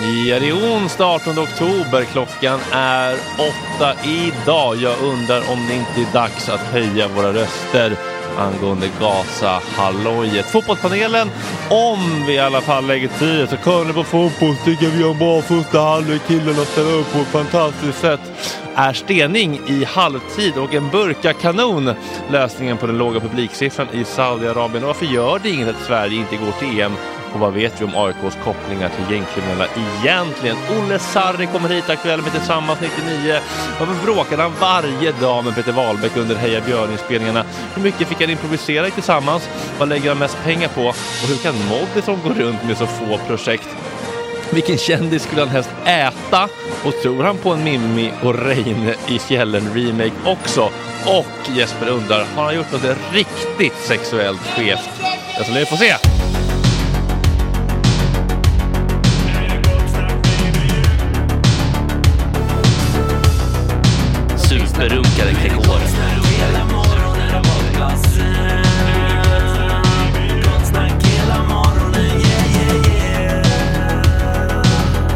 Ja, det är onsdag 18 oktober. Klockan är åtta idag. Jag undrar om det inte är dags att höja våra röster angående Gaza-hallojet. Fotbollspanelen, om vi i alla fall lägger tid så kollar ni på fotboll tycker vi har en bra första halvlek. Killarna ställer upp på ett fantastiskt sätt. Är stening i halvtid och en burkakanon lösningen på den låga publiksiffran i Saudiarabien? Och varför gör det inget att Sverige inte går till EM? Och vad vet vi om AIKs kopplingar till gängkriminella egentligen? Olle Sarri kommer hit aktuell med Tillsammans 99. Varför bråkade han varje dag med Peter Wahlbeck under Heja Björn-inspelningarna? Hur mycket fick han improvisera i Tillsammans? Vad lägger han mest pengar på? Och hur kan som gå runt med så få projekt? Vilken kändis skulle han helst äta? Och tror han på en Mimmi och Reine i fjällen remake också? Och Jesper undrar, har han gjort något riktigt sexuellt skevt? Jag ska ni få se. Superrunkare Gregor.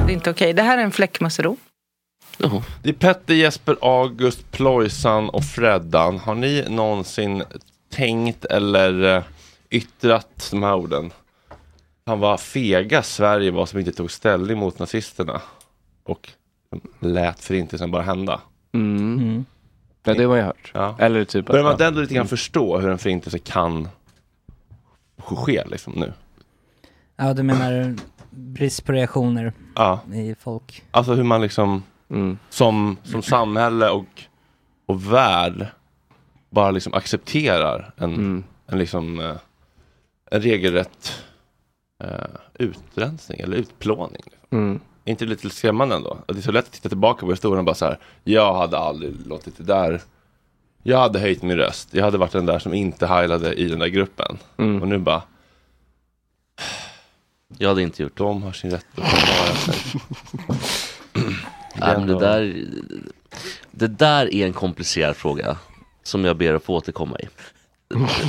Det är inte okej. Det här är en fläckmussero. Jaha. Det är Petter, Jesper, August, Plojsan och Freddan. Har ni någonsin tänkt eller eh, yttrat de här orden? Han var fega Sverige var som inte tog ställning mot nazisterna. Och lät förintelsen bara hända. Mm. Ja, det har man ju hört. Ja. Eller typ Börjar man ja. ändå lite grann förstå hur en förintelse kan ske liksom nu? Ja, du menar brist på reaktioner Ja, i folk. alltså hur man liksom Mm. som, som samhälle och, och värld bara liksom accepterar en, Mm. en liksom eh, en regelrätt eh, utrensning eller utplåning. Liksom. Mm. Är inte det lite skrämmande ändå? Att det är så lätt att titta tillbaka på historien och bara så här, jag hade aldrig låtit det där jag hade höjt min röst. Jag hade varit den där som inte heilade i den där gruppen. Mm. Och nu bara, Jag hade inte gjort det. de har sin rätt att försvara sig. Nej, men det, där, det där är en komplicerad fråga som jag ber att få återkomma i.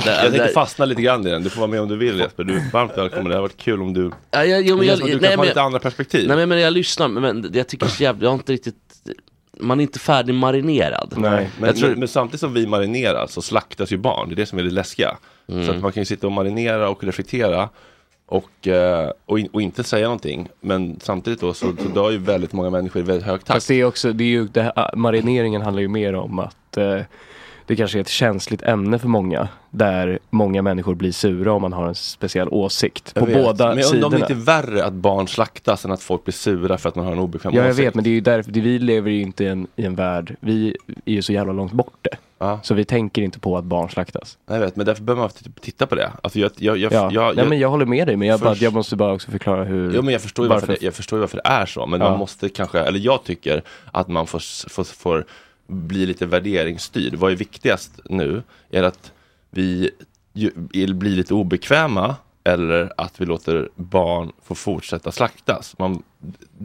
Det, Jag det, fastna lite grann i den. Du får vara med om du vill Jesper. Du är varmt välkommen. Det hade varit kul om du... ja, jag, jo, men jag, du nej, kan ha men lite andra perspektiv. nej men- jag lyssnar, men jag tycker så jävla, jag har inte riktigt, man är inte färdigmarinerad. Nej. Men, Jag tror- men, men samtidigt som vi marinerar så slaktas ju barn. Det är det som är det läskiga. Mm. Så att man kan ju sitta och marinera och reflektera och, eh, och, in, och inte säga någonting. Men samtidigt då så, så dör ju väldigt många människor i väldigt hög takt. Fast det är också, det är ju, det här, marineringen handlar ju mer om att eh, det kanske är ett känsligt ämne för många. Där många människor blir sura om man har en speciell åsikt. Jag På vet. båda Men jag undrar om det inte är värre att barn slaktas än att folk blir sura för att man har en obekväm Ja jag åsikt. vet men det är ju därför, det, vi lever ju inte i en, i en värld, vi är ju så jävla långt borta. Ja. Så vi tänker inte på att barn slaktas. Jag vet, men därför behöver man titta på det. Alltså jag, jag, jag, Ja, jag, Nej, men jag håller med dig men jag, bara, Först- jag måste bara också förklara hur Jo men jag förstår ju varför, varför- det, jag förstår varför det är så, men Ja. man måste kanske, eller jag tycker att man får, får, får bli lite värderingsstyrd. Vad är viktigast nu? Är det att vi blir lite obekväma eller att vi låter barn få fortsätta slaktas? Man,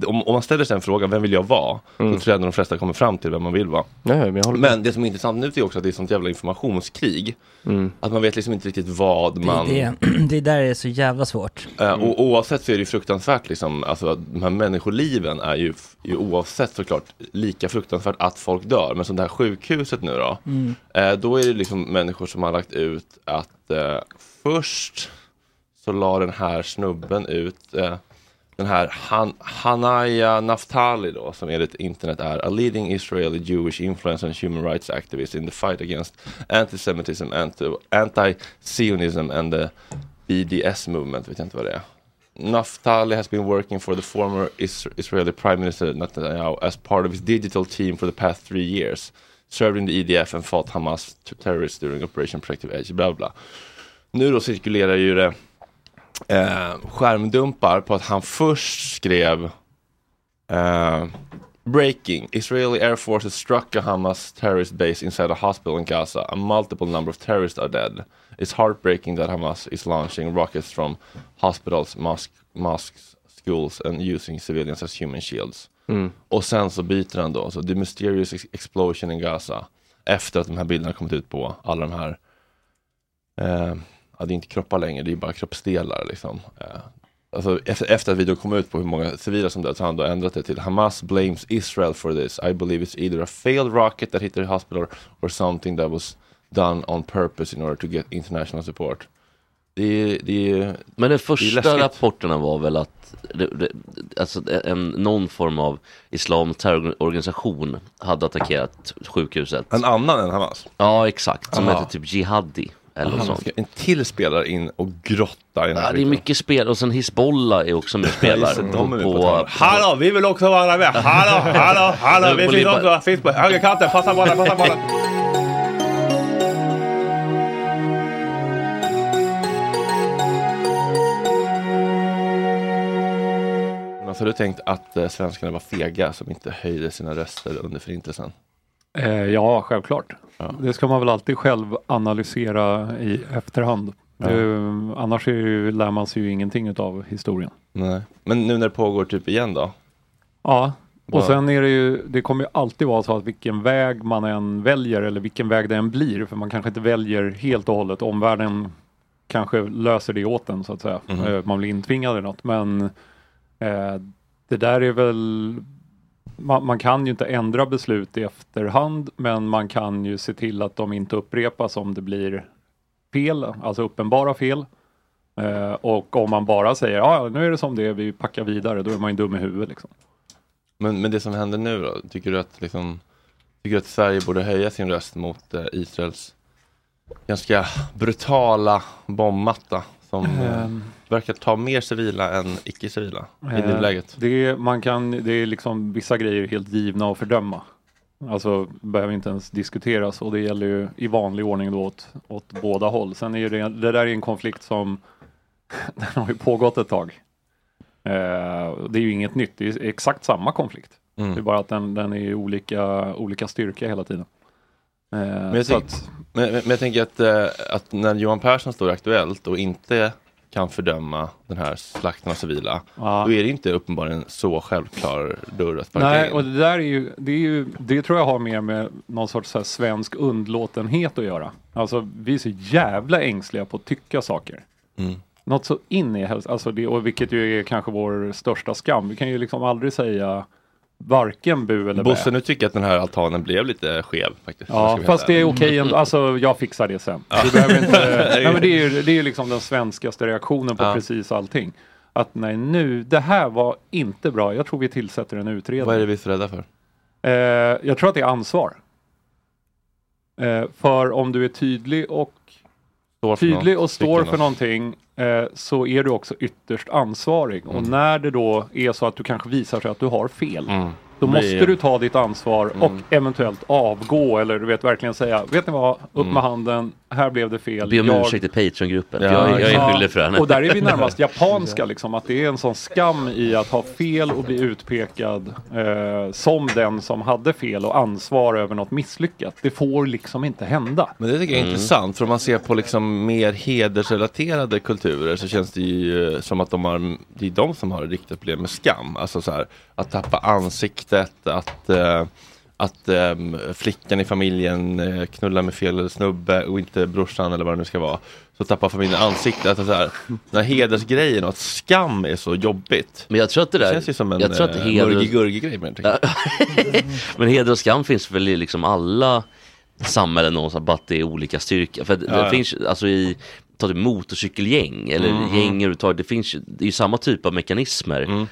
om, om man ställer sig en fråga, vem vill jag vara? Mm. Då tror jag att de flesta kommer fram till vem man vill vara. Nej, men. Men det som är intressant nu är också att det är sånt jävla informationskrig. Mm. Att man vet liksom inte riktigt vad man... Det, det, det där är så jävla svårt. Eh, och oavsett så är det ju fruktansvärt liksom, alltså att de här människoliven är ju, är ju oavsett såklart lika fruktansvärt att folk dör. Men som det här sjukhuset nu då, eh, då är det liksom människor som har lagt ut att eh, först så la den här snubben ut eh, den här Han Hanaya Naftali då, som enligt internet är a leading Israeli Jewish influencer and human rights activist in the fight against antisemitism, anti- anti-sionism and the BDS movement, vet jag inte vad det är. Naftali has been working for the former Is- Israeli Prime Minister Netanyahu as part of his digital team for the past three years. Served in the EDF and fought Hamas terrorists during Operation Protective Edge, bla bla. Nu då cirkulerar ju det eh, skärmdumpar på att han först skrev eh, Breaking. Israeli Air Forces struck a Hamas terrorist base inside a hospital in Gaza. A multiple number of terrorists are dead. It's heartbreaking that Hamas is launching rockets from hospitals, mosque, mosques, schools and using civilians as human shields. Mm. Och sen så byter han då, så the mysterious ex- explosion in Gaza. Efter att de här bilderna kommit ut på alla de här, eh, ja det är inte kroppar längre, det är bara kroppsdelar liksom. Eh, alltså efter, att videon kom ut på hur många civila som dött så har han då ändrat det till Hamas blames Israel for this. I believe it's either a failed rocket that hit the hospital or something that was done on purpose in order to get international support. Det är, det är Men de Det första rapporterna var väl att det, det, alltså en, någon form av islam terrororganisation hade attackerat sjukhuset. en annan än Hamas. Ja exakt, som Aha. heter typ Jihadi eller Aha, sånt. en till spelare in och grotta i den här Ja, det är mycket spel och sen Hizbollah är också med och spelar. på på, tal. Hallå, vi vill också vara med! Hallå, hallå, hallå! Vi På finns också, finns på högerkanten, passa bollen, passa bollen! Jonas, har du tänkt att eh, svenskarna var fega som inte höjde sina röster under förintelsen? Eh, ja, självklart. Det ska man väl alltid själv analysera i efterhand. Ja. Det, annars ju, lär man sig ju ingenting av historien. Nej. Men nu när det pågår typ igen då? Ja, och sen är det ju, det kommer ju alltid vara så att vilken väg man än väljer eller vilken väg det än blir, för man kanske inte väljer helt och hållet, omvärlden kanske löser det åt en så att säga. Mhm. Eh, Man blir intvingad i något, men eh, det där är väl man, man kan ju inte ändra beslut i efterhand, men man kan ju se till att de inte upprepas om det blir fel, alltså uppenbara fel. Eh, och om man bara säger ja, nu är det som det är, vi packar vidare, då är man ju dum i huvudet. Liksom. Men, men det som händer nu då? Tycker du att, liksom, tycker du att Sverige borde höja sin röst mot eh, Israels ganska brutala bombmatta som Ehm. Verkar ta mer civila än icke-civila i Eh, nuläget? Det man kan, det är liksom vissa grejer helt givna att fördöma. Alltså behöver inte ens diskuteras och det gäller ju i vanlig ordning då åt, åt båda håll. Sen är ju det, det där är en konflikt som den har ju pågått ett tag. Eh, det är ju inget nytt, det är exakt samma konflikt. Mm. Det är bara att den, den är i olika, olika styrka hela tiden. Eh, Men jag, tänk, att- men, men jag tänker att, eh, att när Johan Persson står Aktuellt och inte kan fördöma den här slakten av civila, Ja. då är det inte uppenbarligen så självklar dörr att sparka Nej, in. och det där är ju, det är ju, det tror jag har mer med någon sorts så svensk undlåtenhet att göra. Alltså vi är så jävla ängsliga på att tycka saker. Mm. Något så in i helst, alltså det, och vilket ju är kanske vår största skam. Vi kan ju liksom aldrig säga varken bu eller bä. Bosse, nu tycker jag att den här altanen blev lite skev faktiskt. Ja, fast det är okej ändå. Alltså jag fixar det sen. Du behöver inte, nej, men det är ju det är ju liksom den svenskaste reaktionen på Ja. precis allting. Att nej nu, det här var inte bra. Jag tror vi tillsätter en utredning. Vad är det vi är så rädda för? Eh, jag tror att det är ansvar. Eh, för om du är tydlig och Står för tydlig något, och står för någonting eh, så är du också ytterst ansvarig. Och Mm. när det då är så att du kanske visar sig att du har fel. Mm. Då måste du ta ditt ansvar och Mm. eventuellt avgå eller du vet verkligen säga, vet ni vad, upp Mm. med handen, här blev det fel. Be om Jag- ursäkt i Patreon-gruppen. Ja, jag, jag är skyldig för henne. Och där är vi närmast japanska, liksom, att det är en sån skam i att ha fel och bli utpekad eh, som den som hade fel och ansvar över något misslyckat. Det får liksom inte hända. Men det tycker jag är Mm. intressant, för om man ser på liksom mer hedersrelaterade kulturer så känns det ju eh, som att de har, det är de som har ett riktigt problem med skam. Alltså så här, att tappa ansiktet, att, eh, att ehm, flickan i familjen eh, knullar med fel snubbe och inte brorsan eller vad det nu ska vara. Så tappar familjen ansiktet. Alltså så här, den här hedersgrejen och att skam är så jobbigt. Men jag tror att det där... känns ju som en jag tror att eh, heder- det. tycker jag. Men heder och skam finns väl i liksom alla samhällen någonstans, bara att det är olika styrka. För att Ja, det finns alltså i ta typ motorcykelgäng eller Mhm. gäng överhuvudtaget, det finns det är ju samma typ av mekanismer. Mm.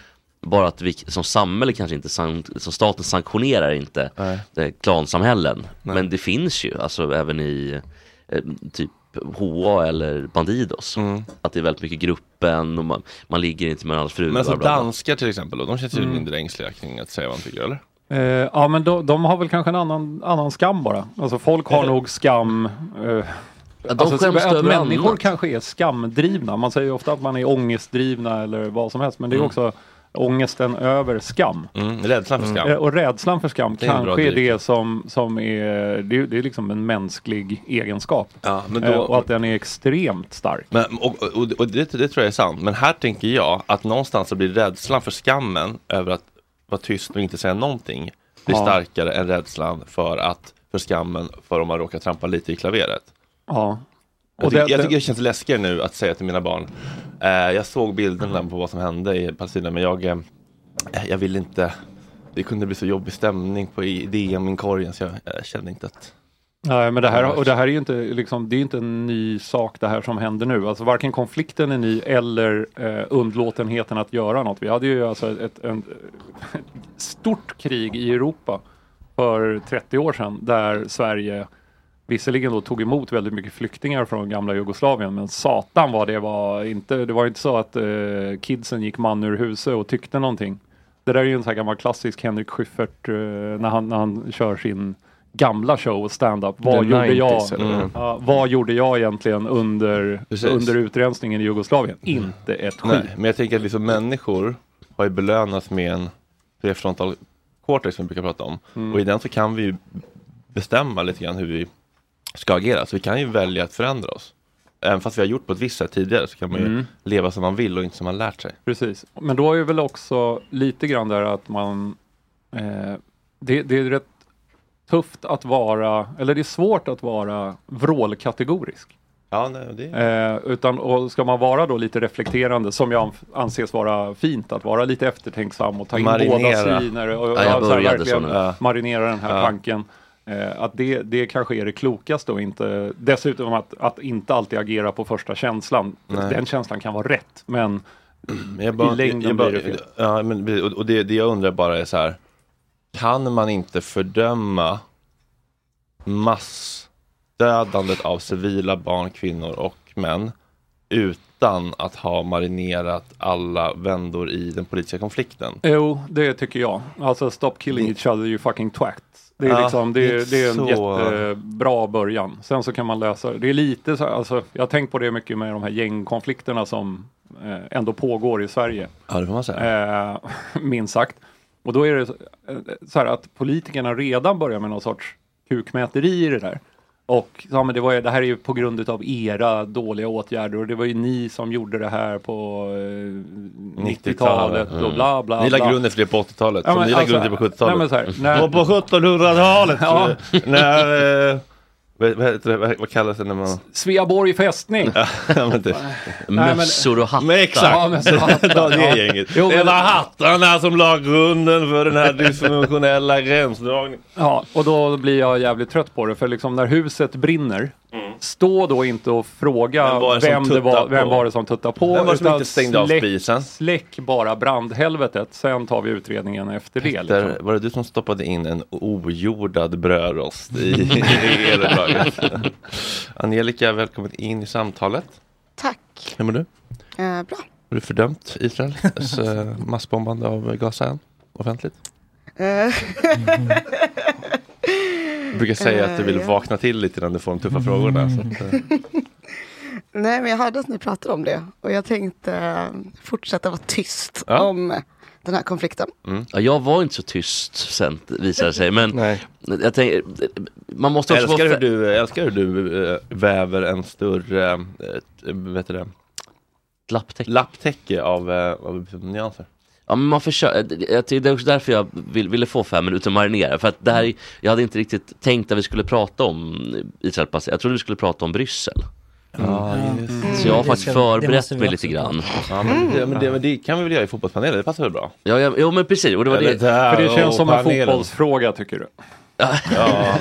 Bara att vi som samhälle kanske inte, som staten sanktionerar inte Nej. eh, klansamhällen. Nej. Men det finns ju, alltså även i eh, typ HA eller Bandidos. Mm. Att det är väldigt mycket gruppen och man, man ligger inte med varandras fruar. Men alltså bla, bla, bla. danskar till exempel, då, de känns ju Mm. mindre ängsliga kring att säga vad de tycker, eller? Eh, ja men de, de har väl kanske en annan, annan skam bara. Alltså folk har nog skam. Eh, Att de alltså, skäms att människor annat. kanske är skamdrivna. Man säger ju ofta att man är ångestdrivna eller vad som helst. Men det är Mm. också ångesten över skam. Mm, rädslan för skam. Eh, Och rädslan för skam Det är kanske är det som, som är, det är, det är liksom en mänsklig egenskap. Ja, men Eh, då, och att den är extremt stark. men, och, och, och det, det tror jag är sant. Men här tänker jag att någonstans så blir rädslan för skammen över att vara tyst och inte säga någonting blir Ja. starkare än rädslan för att för skammen för om man råkar trampa lite i klaveret. Ja. Jag, tycker, det- jag tycker det känns läskigare nu att säga till mina barn eh, Jag såg bilderna på vad som hände i Palestina men jag eh, Jag vill inte Det kunde bli så jobbig stämning på i DM-inkorgen så jag, jag kände inte att Nej, men det här, och det här är ju inte, liksom, det är inte en ny sak det här som händer nu. Alltså varken konflikten är ny eller eh, undlåtenheten att göra något. Vi hade ju alltså ett, en, ett stort krig i Europa för 30 år sedan där Sverige visserligen då tog emot väldigt mycket flyktingar från gamla Jugoslavien men satan vad det var inte, det var inte så att eh, kidsen gick man ur huset och tyckte någonting. Det där är ju en sån här gammal klassisk Henrik Schyffert eh, när, han, när han kör sin gamla show och stand-up. Vad The gjorde jag? 90s, eller? Mm. Ja, vad gjorde jag egentligen under, Precis. under utrensningen i Jugoslavien? Inte ett skit. Nej, men jag tänker att liksom människor har ju belönats med en prefrontal cortex som vi brukar prata om. Mm. Och i den så kan vi bestämma lite grann hur vi ska agera. Så vi kan ju välja att förändra oss. Även fast vi har gjort på ett visst sätt tidigare så kan man ju Mm. leva som man vill och inte som man lärt sig. Precis, men då är det väl också lite grann där att man eh, det, det är rätt tufft att vara, eller det är svårt att vara vrålkategorisk. Ja, nej, det Eh, utan och ska man vara då lite reflekterande, som jag anses vara fint, att vara lite eftertänksam och ta in Marinera. båda syner och, och Ja, jag så här, verkligen så marinera den här Ja. tanken. Eh, att det, det kanske är det klokaste och inte dessutom att, att inte alltid agera på första känslan. Nej. Den känslan kan vara rätt, men bara, I längden blir det fel. Ja, men, och det, det jag undrar bara är så här. Kan man inte fördöma massdödandet av civila barn, kvinnor och män utan att ha marinerat alla vändor i den politiska konflikten? Jo, det tycker jag. Alltså stop killing each other you fucking twat. Det är, Ja, liksom, det är, det är en så- jättebra början. Sen så kan man lösa det. Är lite så alltså, jag har tänkt på det mycket med de här gängkonflikterna som eh, ändå pågår i Sverige. Ja, det får man säga. Eh, minst sagt. Och då är det så, eh, så här att politikerna redan börjar med någon sorts kukmäteri i det där. Och ja, men det, var, ju- det här är ju på grund av era dåliga åtgärder och det var ju ni som gjorde det här på eh, 90-talet och bla bla Ni la bla. grunden för det på 80-talet, Ja, som men ni la alltså, grunden till på nej, men 70-talet. så här, när- Och på 1700-talet, Ja. när, eh, vad, vad, heter det, vad, vad kallas det när man... Sveaborg fästning. ja, men det, men- Mössor och hattar. men exakt, Ja, men hattar, det är gänget. Jo, det men- var hattarna som la grunden för den här dysfunktionella gränsdragningen. Ja, och då blir jag jävligt trött på det. För liksom när huset brinner, stå då inte och fråga Vem var det som vem, det var, vem på? var det som tuttade på. Vem var det som inte stängde av släck- spisen? Släck bara brandhelvetet, sen tar vi utredningen efter det. Liksom. Var det du som stoppade in en ojordad brödrost i, i elöverdraget? Angelica, välkommen in i samtalet. Tack. Hur mår du? Eh, bra. Har du fördömt Israels eh, massbombande av Gaza än? Offentligt? Eh, Du brukar säga att du vill Eh, vakna till lite när du får de tuffa frågorna. Så att, eh, Nej, men jag hörde att ni pratade om det och jag tänkte eh, fortsätta vara tyst Ja. om den här konflikten. Ja, jag var inte så tyst sen visade det sig. Men Nej. jag tänker, man måste också älskar, vara... hur du, älskar hur du väver en större eh, vet du det, lapptäcke. lapptäcke av, av nyanser. Ja men man försöker, tycker det är också därför jag vill, ville få fem minuter att marinera. För att det här, jag hade inte riktigt tänkt att vi skulle prata om Israel Pass. Jag trodde vi skulle prata om Bryssel. Ja, just Så jag har faktiskt förberett mig lite grann. Ja, men, det, men, det, men det kan vi väl göra i fotbollspanelen, det passar väl bra? Ja, ja, jo men precis, och det var det. där För det känns som en fotbollsfråga tycker du? Ja,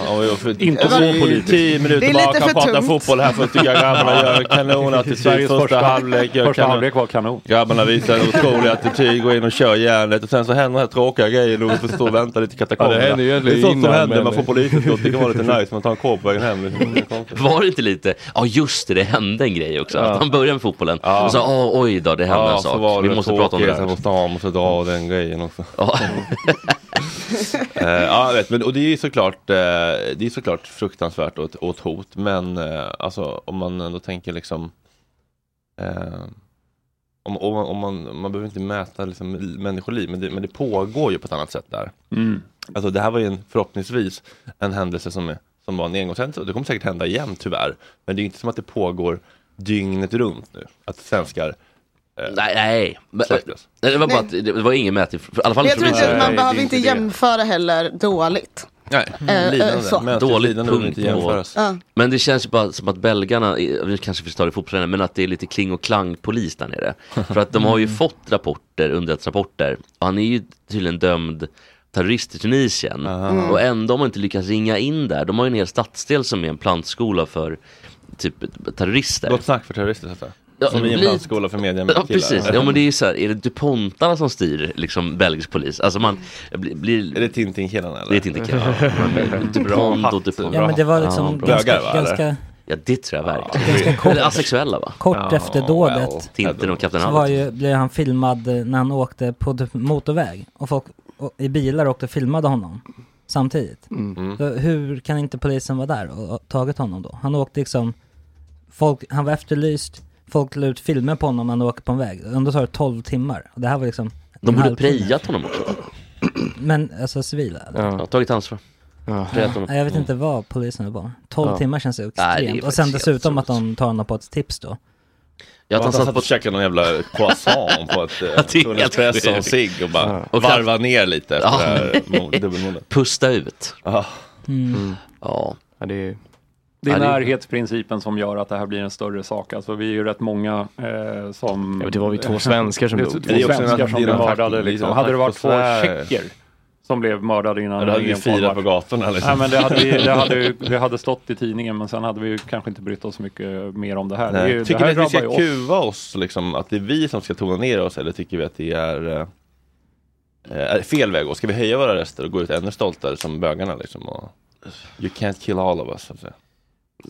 och, och för, Inte så politiskt. Tio Det minuter bara kan prata tungt. fotboll här för att tycka grabbarna gör kanonattityd. Sveriges Första, halvlek första kanon. halvlek var kanon. Grabbarna visar en otrolig attityd, går in och kör järnet och sen så händer den här tråkiga grejen och vi får stå och vänta lite i katakomberna. Ja, det det är sånt som händer, man får polisutskott, det kan vara lite nice, man tar en kåp på vägen hem. Liksom. Det. Var det inte lite, ja just det, det hände en grej också. Ja. Att han började med fotbollen Ja. och så, åh, oj då, det hände en så var sak. det Vi måste prata om det där. på stan, måste dra den grejen också. Ja. Eh, ja, jag vet, men, och det är ju såklart, eh, det är såklart fruktansvärt och ett, hot, men eh, alltså om man ändå tänker liksom eh, om, om, man- om man, man behöver inte mäta liksom, människoliv, men det, men det pågår ju på ett annat sätt där. Mm. Alltså det här var ju en, förhoppningsvis en händelse som, som var en engångshändelse och det kommer säkert hända igen tyvärr. Men det är inte som att det pågår dygnet runt nu, att svenskar eh, Nej, nej. Men, nej, det var bara att det var ingen mätning, i alla fall Jag tror inte, man behöver inte jämföra heller dåligt. Nej, eh, lidande. Mänskligt Dåligt lidande behöver inte punkt på-. Men det känns ju bara som att belgarna, vi kanske förstår i fotbollen, men att det är lite kling och klang polis där nere. För att de har ju fått rapporter, underrättelserapporter, och han är ju tydligen dömd terrorist i Tunisien. Och ändå har man inte lyckats ringa in där. De har ju en hel stadsdel som är en plantskola för typ terrorister. Gott snack för terrorister så att säga. Ja, Som i en plantskola för media Ja precis, ja men det är ju så här, är det DuPontarna som styr liksom belgisk polis? Alltså man blir... blir Är det Tintin-killarna eller? det är Tintin-killarna. Ja, DuPont och DuPont. Ja men det var liksom Ja, ganska, Bögar, ganska Ja det tror jag verkligen. Ganska kort. Eller asexuella va? kort Ja, efter well. dådet. Tintin och Kapten Så var Haddock. ju, blev han filmad eh, när han åkte på typ motorväg. Och folk och, i bilar åkte och filmade honom samtidigt. Mm. Så hur kan inte polisen vara där och, och tagit honom då? Han åkte liksom, folk, han var efterlyst, folk la ut filmer på honom när han åker på en väg. Ändå tar det 12 timmar. Och det här var liksom De borde prejat honom också. Men alltså civila eller? Ja, tagit ansvar. Honom. Nej, Jag vet inte vad polisen var. 12 Ja. timmar känns ju Nej, extremt. och sen dessutom att de tar honom på ett tips då. Ja, att att han satt satt på- och käkade någon jävla croissant på ett Ja, eh, det är Tunnel helt Espresso och cigg och bara Ja. Och varva ner lite efter Ja. det här mo- dubbelmordet. Pusta ut. Ja. Mm. Ja. Ja, det är... Det är närhetsprincipen som gör att det här blir en större sak. Alltså vi är ju rätt många eh, som... Ja, det var ju två svenskar som är dog. Två är svenskar en- som är blev mördade. Liksom. är Hade det varit attack två tjecker som blev mördade innan Ja, det hade vi firat på gatorna, liksom. Nej, men det hade, vi, det, hade, ju- det hade stått i tidningen men sen hade vi kanske inte brytt oss så mycket mer om det här. Det, är, ju- Tycker det ni här att vi ska oss. kuva oss, liksom, att det är vi som ska tona ner oss eller tycker vi att det är, eh, är fel väg gå? Ska vi höja våra röster och gå ut ännu stoltare som bögarna liksom? Och, you can't kill all of us. Så att säga.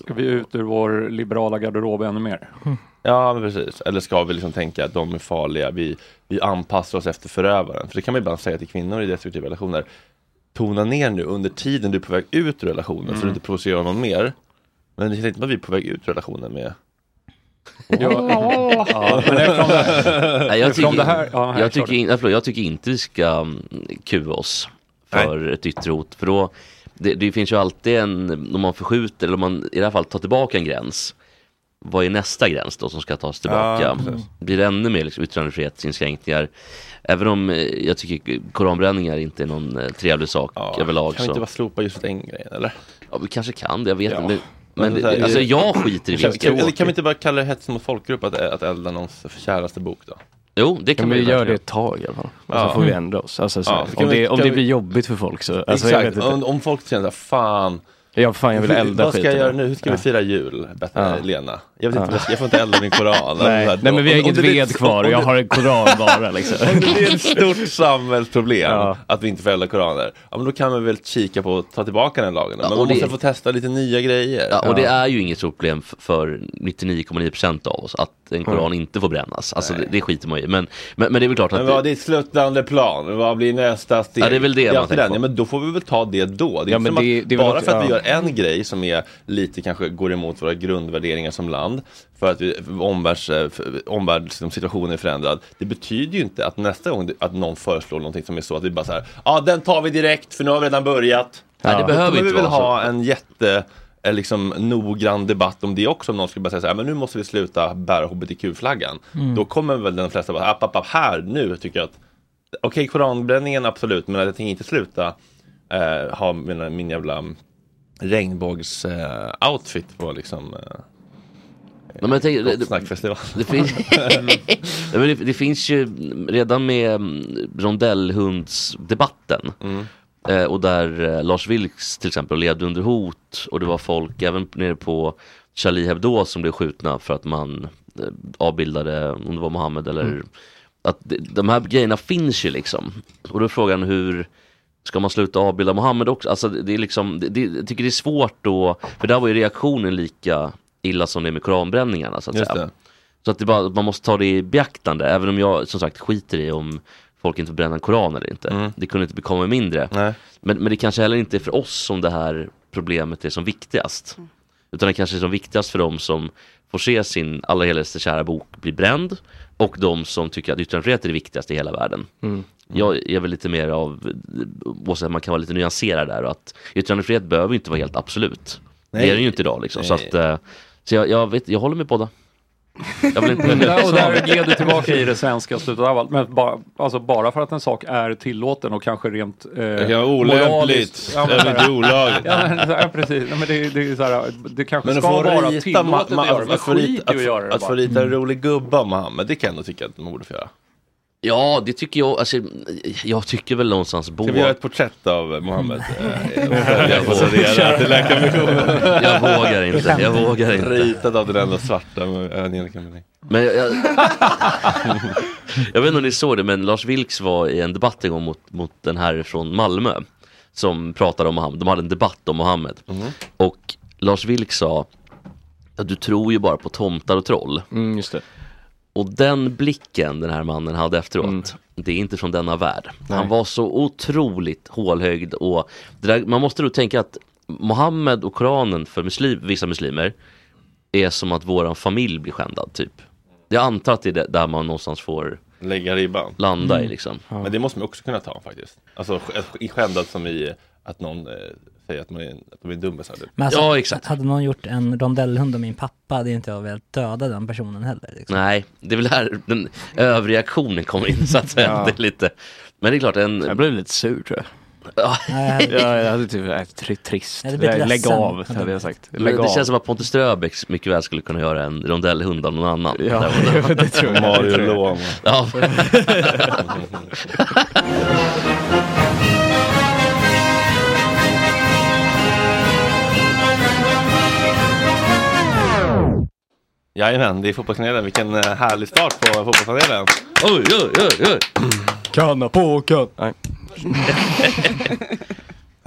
Ska vi ut ur vår liberala garderob ännu mer? Ja, men precis. Eller ska vi liksom tänka att de är farliga, vi, vi anpassar oss efter förövaren. För det kan man ibland säga till kvinnor i destruktiva relationer. Tona ner nu under tiden du är på väg ut ur relationen så Mm. du inte provocerar någon mer. Men det känns inte som att vi är på väg ut ur relationen med Ja, ja, men eftersom det, Nej, jag tycker, det här... Ja, här jag, tycker du. in, nej, förlåt, jag tycker inte vi ska mm, kuva oss för ett yttre hot. För då, det, det finns ju alltid en, om man förskjuter eller om man i det här fallet tar tillbaka en gräns. Vad är nästa gräns då som ska tas tillbaka? Ja, precis. Blir det ännu mer liksom, yttrandefrihetsinskränkningar? Även om eh, jag tycker koranbränningar inte är någon eh, trevlig sak Ja, överlag. Kan vi inte bara slopa just den grejen eller? Ja, vi kanske kan det, jag vet Ja. inte. Men, men så här, det, alltså jag skiter i kan, vilket kan, kan vi inte bara kalla det hets mot folkgrupp att, att elda någons käraste bok då? Jo, det Kan kan vi vi gör det ett tag i alla fall. Och Ja. så får vi ändra oss. Alltså, så, Ja, om vi- det, om kan det vi- blir jobbigt för folk så. Alltså, jag vet Exakt, inte. om, om folk känner såhär, fan Ja, fan jag vill elda Vad ska jag göra nu? Hur ska vi fira jul? Bättre Ja. Lena. Jag vet inte, jag får inte elda min koran. Nej, Alltså, nej men vi har om- inget det ved kvar om och jag det- har en koran bara liksom. Om det blir ett stort samhällsproblem Ja. att vi inte får elda koraner, ja men då kan vi väl kika på att ta tillbaka den lagen. Ja, men man måste det- få testa lite nya grejer. Ja, och det är ju inget stort problem för 99,9% av oss att en koran inte får brännas. Alltså det, det skiter man i. Men, men, men det är väl klart att... Men vad är ditt sluttande plan? Vad blir nästa steg? Ja, det är väl det man tänker på. Ja, men då får vi väl ta det då. Det är Ja, men det- det är bara för att vi gör en grej som är lite kanske går emot våra grundvärderingar som land, för att vi, omvärlds, eh, omvärldssituationen är förändrad. Det betyder ju inte att nästa gång att någon föreslår någonting som är så att vi bara så här, ja den tar vi direkt för nu har vi redan börjat. Nej, det behöver vi inte vara så. ha en jätte eh, liksom noggrann debatt om det också om någon skulle bara säga så här, men nu måste vi sluta bära hbtq-flaggan. Mm. Då kommer väl den flesta bara, app, app, app, här nu tycker jag att Okej, koranbränningen absolut, men jag tänker inte sluta eh, ha min, min jävla regnbågs-outfit på liksom eh, men tänker, det, Snackfestival. det, finns, men det, det finns ju redan med mm, rondellhundsdebatten. Mm. Eh, och där eh, Lars Vilks till exempel levde under hot och det var folk även nere på Charlie Hebdo som blev skjutna för att man eh, avbildade, om det var Mohammed eller Mm. att det, de här grejerna finns ju liksom. Och då är frågan hur Ska man sluta avbilda Mohammed också? Alltså det, är liksom, det, det, jag tycker det är svårt då, för där var ju reaktionen lika illa som det är med koranbränningarna så att Just säga. det. Så att det bara, man måste ta det i beaktande, även om jag som sagt skiter i om folk inte får bränna en koran eller inte. Mm. Det kunde inte bekomma mindre. Nej. Men, men det kanske heller inte är för oss som det här problemet är som viktigast. Utan det kanske är som viktigast för dem som får se sin allra heligaste kära bok bli bränd och de som tycker att yttrandefrihet är det viktigaste i hela världen. Mm. Jag är väl lite mer av, måste man kan vara lite nyanserad där och att yttrandefrihet behöver inte vara helt absolut. Nej. Det är den ju inte idag liksom. Så, Nej. att, eh, så jag, jag, vet, jag håller med båda. Jag vill inte, där, och där gled du tillbaka i det svenska slutet av allt. Men bara, alltså bara för att en sak är tillåten och kanske rent eh, vara olämpligt, Ja, men, eller olagligt. Ja, men, här, precis. Ja, men det, det, är så här, det kanske Men ska vara rita, tillåtet ma- att ma- göra det. Men att att att, att få rita en rolig gubbe av Mohammed, det kan jag nog tycka att man borde få göra. Ja, det tycker jag. Alltså, jag tycker väl någonstans Ska vi göra båda. ett porträtt av Mohammed? Jag Jag vågar-. Jag inte, jag vågar inte. Ritad av den enda svarta med Angelica. Men jag, jag, jag vet inte om ni såg det, men Lars Vilks var i en debatt en gång mot, mot den här från Malmö. Som pratade om Mohammed, de hade en debatt om Mohammed. Och Lars Vilk sa, att du tror ju bara på tomtar och troll. Mm, just det. Och den blicken den här mannen hade efteråt, Mm. det är inte från denna värld. Nej. Han var så otroligt hålhögd och där, man måste då tänka att Mohammed och Koranen för muslim, vissa muslimer är som att våran familj blir skändad typ. Jag antar att det är det- där man någonstans får Lägga ribban. landa Mm. i liksom. Men det måste man också kunna ta faktiskt. Alltså sk- i skämdat som i att någon eh, säger att, man är, att de är dummisar. Typ. Men alltså, Ja, exakt. hade någon gjort en rondellhund om min pappa hade inte jag velat döda den personen heller. Liksom. Nej, det är väl här den överreaktionen kommer in så att säga. Ja. Det är lite, men det är klart en... Jag blev lite sur tror jag. Ja, Nej, jag hade typ, äh, tri- trist. Lägg ledsen. av, hade jag sagt. Lägg det av. känns som att Pontus Ströbeck mycket väl skulle kunna göra en rondellhund av någon annan. Ja, Där- det tror jag. det Mario. Loma. Ja. Jajamän, det är Fotbollskanalen. Vilken eh, härlig start på Fotbollskanalen. Oj, oj, oj, oj. Kanna på kan. Nej.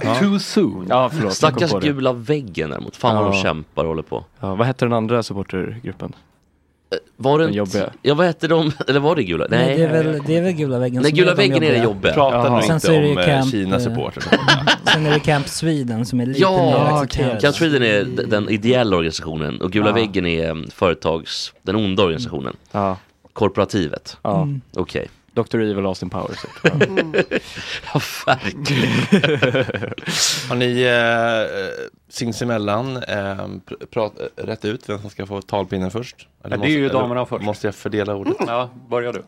Too soon. Ja, förlåt. Stackars gula väggen däremot. Fan vad de Ja. kämpar och håller på. Ja, vad hette den andra supportergruppen? Var det jobbiga. Ja vad hette de? Eller var det gula? Nej, det, är väl, det är väl gula väggen Nej, som gula är de väggen är det jobbiga. Pratar nog Sen inte så är det om eh, Camp, Kina eh, supporter. Sen är det Camp Sweden som är lite Ja, mer accepterad. Camp Sweden är den ideella organisationen och Gula Ja. väggen är företags, den onda organisationen. Ja, Korporativet. ja. Mm. Okej. Dr. Evil Austin Powers. typ. Ja. Ja, verkligen. Har ni eh, eh, sinsemellan eh, pr- prat, eh, rätt ut vem som ska få talpinnen först? Eller Ja, det är ju eller damerna först. Måste jag fördela ordet? Ja, börjar du.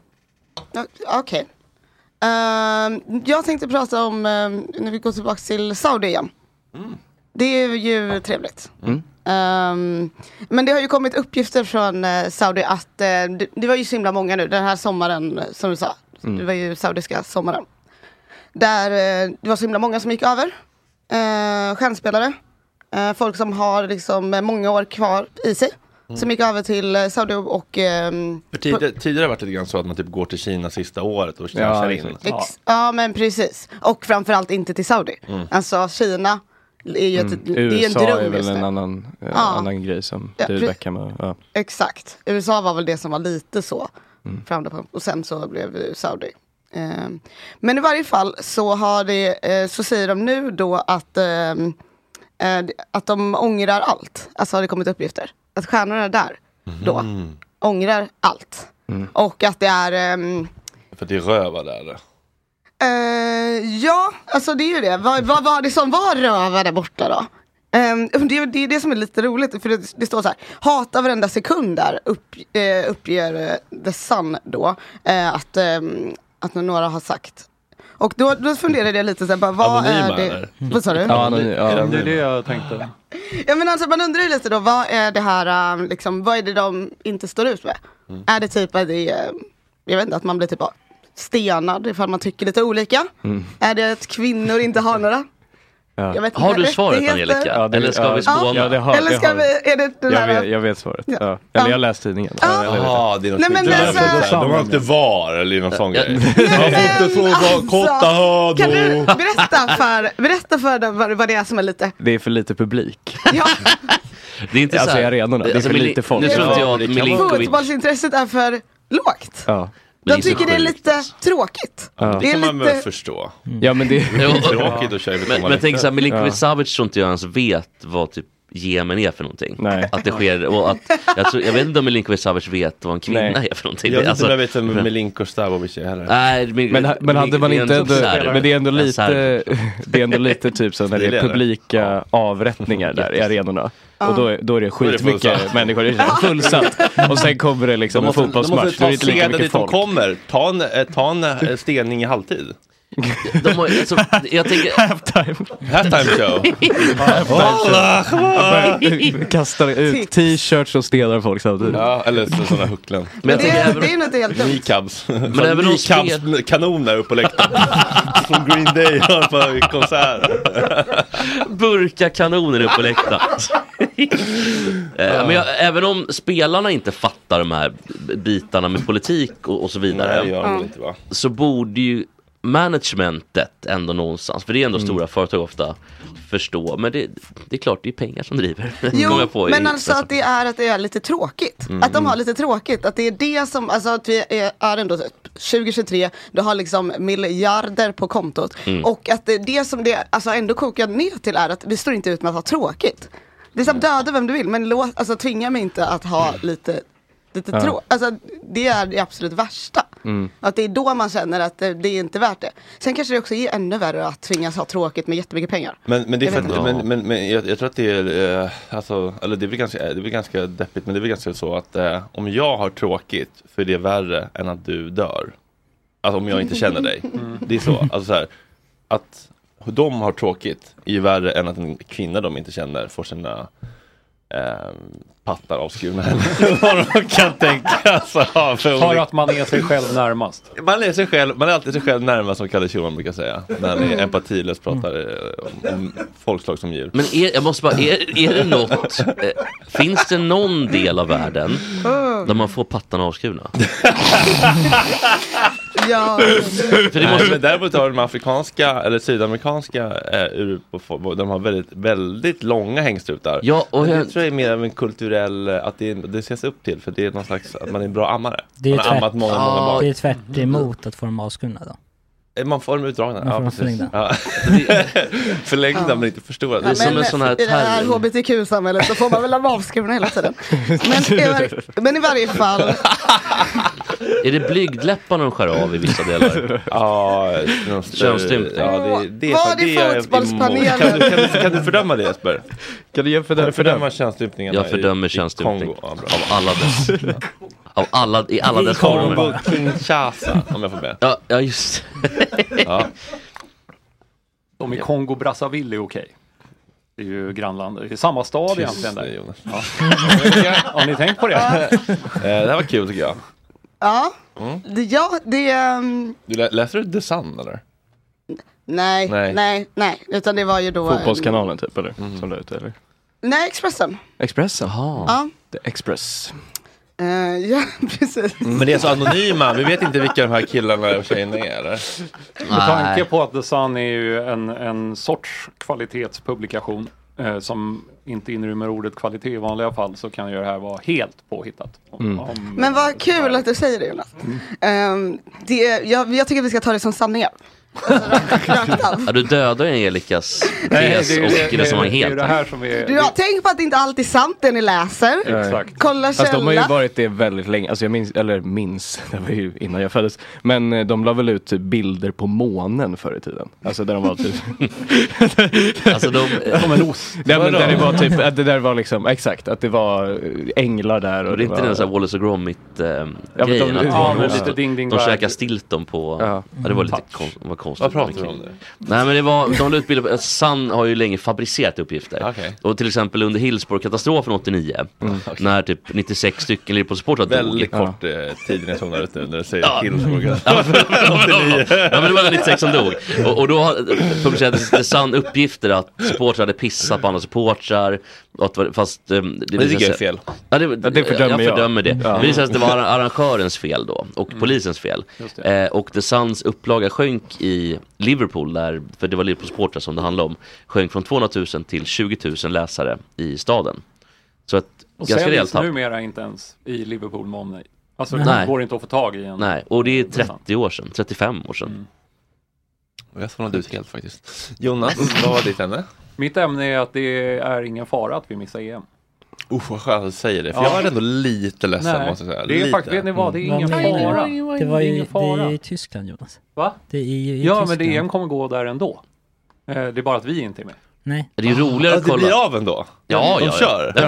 Okej. Ehm, jag tänkte prata om, ehm, när vi går tillbaka till Saudi igen. Det är ju trevligt. Mm. Ehm, men det har ju kommit uppgifter från eh, Saudi att eh, det, det var ju så himla många nu den här sommaren som du sa. Det var ju saudiska sommaren. Där eh, det var så himla många som gick över. Uh, stjärnspelare. Eh, folk som har liksom många år kvar i sig. Som gick över till eh, Saudi och För tidigare, tidigare har det varit lite grann så att man typ går till Kina sista året och Ja, cashar in. Ex- ja. men precis. Och framförallt inte till Saudi. Alltså Kina är ju ett, det är ju en USA är dröm väl en annan, eh, Ja. annan grej som Ja, David Beckham och, ja. Exakt. USA var väl det som var lite så. Framför på. Och sen så blev det Saudi. Ehm, men i varje fall så, har det, eh, så säger de nu då att, ehm, eh, att de ångrar allt. Alltså har det kommit uppgifter. Att stjärnorna där då ångrar allt. Och att det är ehm, För det är röva där. Eh, ja, alltså det är ju det. Vad, vad var det som var röva där borta då? Ehm, det, är- det är det som är lite roligt, för det, det står så här. Hata varenda sekund där, upp, eh, uppger eh, The Sun då. att, ehm, att några har sagt. Och då, då funderade jag lite så här, bara, vad Anonyma, är det? eller? Vad sa du? Ja, anonym, ja. Ja, det är det jag tänkte. Ja men alltså man undrar ju lite då, vad är det här, um, liksom, vad är det de inte står ut med? Mm. Är det typ att det jag vet inte, att man blir typ stenad ifall man tycker lite olika? Är det att kvinnor inte har några? Ja. Jag vet Har inte, du svaret? Angelica? Ja, det- Eller ska ja. vi spåna? Ja, det har, Eller det ska vi, är det den Jag här? vet, jag vet svaret. Ja. Ja. Eller Ja. jag har läst tidningen. Ja. Jaha, det är något Nej, men alltså- så här, De har inte VAR eller någon sån grej. Man får inte fråga korta alltså, Kan du hörnor. berätta för, berätta för dem vad, vad det är som är lite, Det är för lite publik. ja, Det är inte Alltså så här, arenorna, det är för lite folk. Nu tror inte jag Ja, att det Milinkovic... fotbollsintresset är för lågt. Ja. Är De tycker det är lite tråkigt. Ja. Det Det är kan man väl förstå. ja, men det... Jo, Tråkigt att köra i Men, men tänk såhär, Milinkovic Ja. Savic tror inte jag ens vet vad typ Jemen är för någonting. Nej. Att det sker, och att, jag, tror, jag vet inte om Milinkovic Savic vet vad en kvinna Nej. är för någonting. Jag vet Alltså, inte jag vet vem Milinko Stavovic är heller. Nej, men, Men, men hade man inte en ändå, men det är ändå En lite, det är ändå lite typ så när det är publika avrättningar där i arenorna. Och då, är- då är det är det skitmycket människor, det är fullsatt. Och sen kommer det liksom De en måste, de fotbollsmatch, måste då är ta det inte lika seden mycket dit de folk. kommer. Ta en, eh, ta en eh, stening i halvtid. De har, alltså, jag tänker, Halftime. Halftime show. Kastar ut t-shirts och stenar folk samtidigt. Ja, eller så- sådana hucklen. men jag det, tänker är- även, det är inte helt dumt. Kneecabs. Men även om Kneecabs kanoner uppe på läktaren. Som Green Day på konsert. burka kanoner upp på läktaren. Eh, Men jag, även om spelarna inte fattar de här bitarna med politik och, och så Nej, vidare. det gör de väl inte va? så borde ju managementet ändå någonstans, för det är ändå stora företag ofta, förstå. Men det, det är klart, det är pengar som driver. Jo, på men alltså att det är att det är lite tråkigt. Att de har lite tråkigt. Att det är det som, alltså att vi är, är ändå typ 2023, du har liksom miljarder på kontot. Och att det, det som det alltså ändå kokar ner till är att vi står inte ut med att ha tråkigt. Det är som döda vem du vill, men låt, alltså, tvinga mig inte att ha lite, lite Ja. trå... Alltså det är det absolut värsta. Mm. Att det är då man känner att det, det är inte värt det. Sen kanske det också är ännu värre att tvingas ha tråkigt med jättemycket pengar. Men, men, det är Jag för men, men, men jag, jag tror att det är, eh, alltså, eller det är ganska, det är väl ganska deppigt, men det är väl ganska så att eh, om jag har tråkigt för det är värre än att du dör. Alltså om jag inte känner dig. Det är så, alltså så här, att de har tråkigt är ju värre än att en kvinna de inte känner får sina eh, pattar avskurna. Eller vad de kan tänkas ha för att man är sig själv närmast. man är, sig själv, man är alltid sig själv närmast som Kalle Schulman brukar säga. När han är empatilös pratar eh, om, om folkslag som djur. Men är, jag måste bara, är, är det något, eh, finns det någon del av världen där man får pattarna avskurna? Ja, För det måste... Men däremot har de afrikanska eller sydamerikanska eh, Europa, de har väldigt, väldigt långa hängstrutar. Ja, och Men det jag- tror jag är mer av en kulturell, eh, att det, det ses upp till för det är någon slags, att man är en bra ammare. Det är man har tvärt, ammat många, många barn. det är tvärt emot att få dem avskurna då. Man får dem utdragna, Man får ja förlängda. Ja. förlängda Ja. men inte förstorade. Det är som en sån här I det här hbtq-samhället så får man väl ha avskurna hela tiden. Men i, var, men i varje fall, Är det blygdläpparna de skär av i vissa delar? Ja, Könsstympning. Ja, det, det, det är fotbollspanelen? Kan du, kan, du, kan du fördöma det Jesper? Kan du Kan du fördöma könsstympningarna Jag fördömer könsstympning. Ja. Av alla dess. Av alla, i alla dess former. Kinshasa, om jag får be. Ja, ja just Ja. De i Kongo Brazzaville är okej. Det är ju grannland. Det är samma stad egentligen där. Jonas. Ja. Har ni tänkt på det? Eh, Det här var kul tycker jag. ja, Mm. det, ja, det, ehm, Du lä läser du The Sun eller? nej, Nej. nej, nej, utan det var ju då. Fotbollskanalen typ eller? Som la ut eller? Nej, Expressen. Expressen? Jaha. Ja, The Express. Eh, ja precis. Men det är så anonyma, vi vet inte vilka de här killarna och tjejerna är eller? Med tanke på att The Sun är ju en, en sorts kvalitetspublikation eh, som inte inrymmer ordet kvalitet i vanliga fall så kan ju det här vara helt påhittat. Om, Mm. om, Men vad kul att du säger det Jonas. Ehm, det, jag, jag tycker vi ska ta det som sanningar. Alltså. Ja, du dödar ju Angelicas Nej, tes det är ju och det, det, resonemang helt. det här som är... Du har tänkt på att det inte alltid är sant det ni läser. Exakt. Kolla Fast de har ju källa. varit det väldigt länge, alltså jag minns, eller minns, det var ju innan jag föddes. Men eh, de la väl ut typ bilder på månen förr i tiden. Alltså där de var typ... Alltså de, Som en ost. Nej, men där det var typ, att det där var liksom, exakt, att det var eh, änglar där och det är inte var... den sån här Wallace och Gromit äh, men de- ja, men de, lite ding ding de bag. käkar stilton på, Ja. ja. det var lite konst, var konstigt. Vad pratar du om nu? Nej men det var, de la ut bilder på, Sun har ju länge fabricerat uppgifter. Okej. Och till exempel under Hillsborough-katastrofen 89, när typ 96 stycken Liverpool-supportrar dog. Väldigt kort eh, tid när jag zonar ut nu när du säger Ja. Hillsborough. Ja, men det var 96 som dog. Och, och då publicerade The Sun uppgifter att supportrar hade pissat på andra supportrar. Att, det fast eh, det, Det tycker jag är fel. Ja, det, Ja, det fördömer jag. fördömer det. Ja. Det visade sig att det var arrangörens fel då och polisens fel. Det. Eh, och The Suns upplaga sjönk i Liverpool, där, för det var Liverpool supportrar som det handlade om, sjönk från 200 000 till 20 000 läsare i staden. Så ett Och ganska rejält tapp. numera inte ens i Liverpool med omnejd. Alltså Nej. det går inte att få tag i en. Nej, och det är 30 år sedan, 35 år sedan. Mm. Och Jag zonade ut helt faktiskt. Jonas, vad var ditt ämne? Mitt ämne är att det är ingen fara att vi missar EM. Usch vad skönt att du säger det, för Ja. jag var ändå lite ledsen Nej, måste jag säga. det är lite. faktiskt, vet ni vad, det är ingen Vad menar du? fara. Det var ju ingen det fara. är i Tyskland Jonas. Va? Det är ju i Ja, Tyskland. men det EM kommer gå där ändå. Eh, Det är bara att vi inte är med. Nej. Det är ju roligare att det kolla. blir av ändå? Ja, De ja, kör? Ja,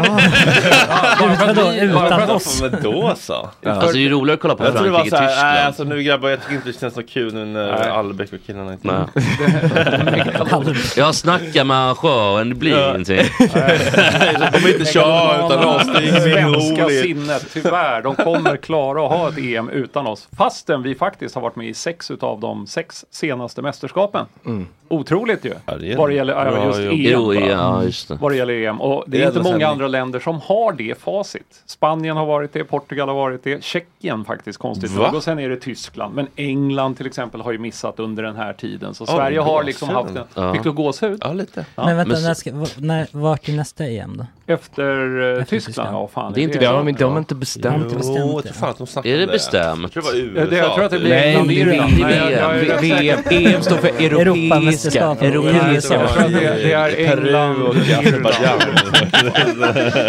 bara för att Vadå, vi- bara för utan att- oss? Men då så. Alltså det är ju roligare att kolla på Jag tror det var Frankrike, såhär, Tyskland. nej alltså nu grabbar jag tycker inte det känns så kul nu när Nej. Albeck och killarna inte Nej. Jag snackar med sjön, det blir ingenting. De kommer inte köra utan oss, det är Svenska roligt. sinnet, tyvärr. De kommer klara att ha ett EM utan oss. Fastän vi faktiskt har varit med i sex utav de sex senaste mästerskapen. Otroligt ju. Ja, det är Vad det gäller ja, bra just. EM. Jo, ja just det. Vad det gäller EM. Och det Det är är inte många andra länder som har det facit. Spanien har varit det, Portugal har varit det, Tjeckien faktiskt konstigt nog. Och sen är det Tyskland. Men England till exempel har ju missat under den här tiden. Så Ja, Sverige har liksom haft en... Ja. Fick du gåshud? Ja lite. Men vänta, men- när ska, när, vart är nästa EM då? Efter, eh, Tyskland? Ja, fan. Det är inte Det de, de har inte bestämt. inte bestämt Jo, det. jag tror fan att de Är det bestämt? Jag tror det var USA. Ja, det, jag tror att det blir Nej, det Irland. VM. Nej, jag- jag är rätt säker. VM, EM står för Europeiska. Europeiska. Det, det är England, och Irland.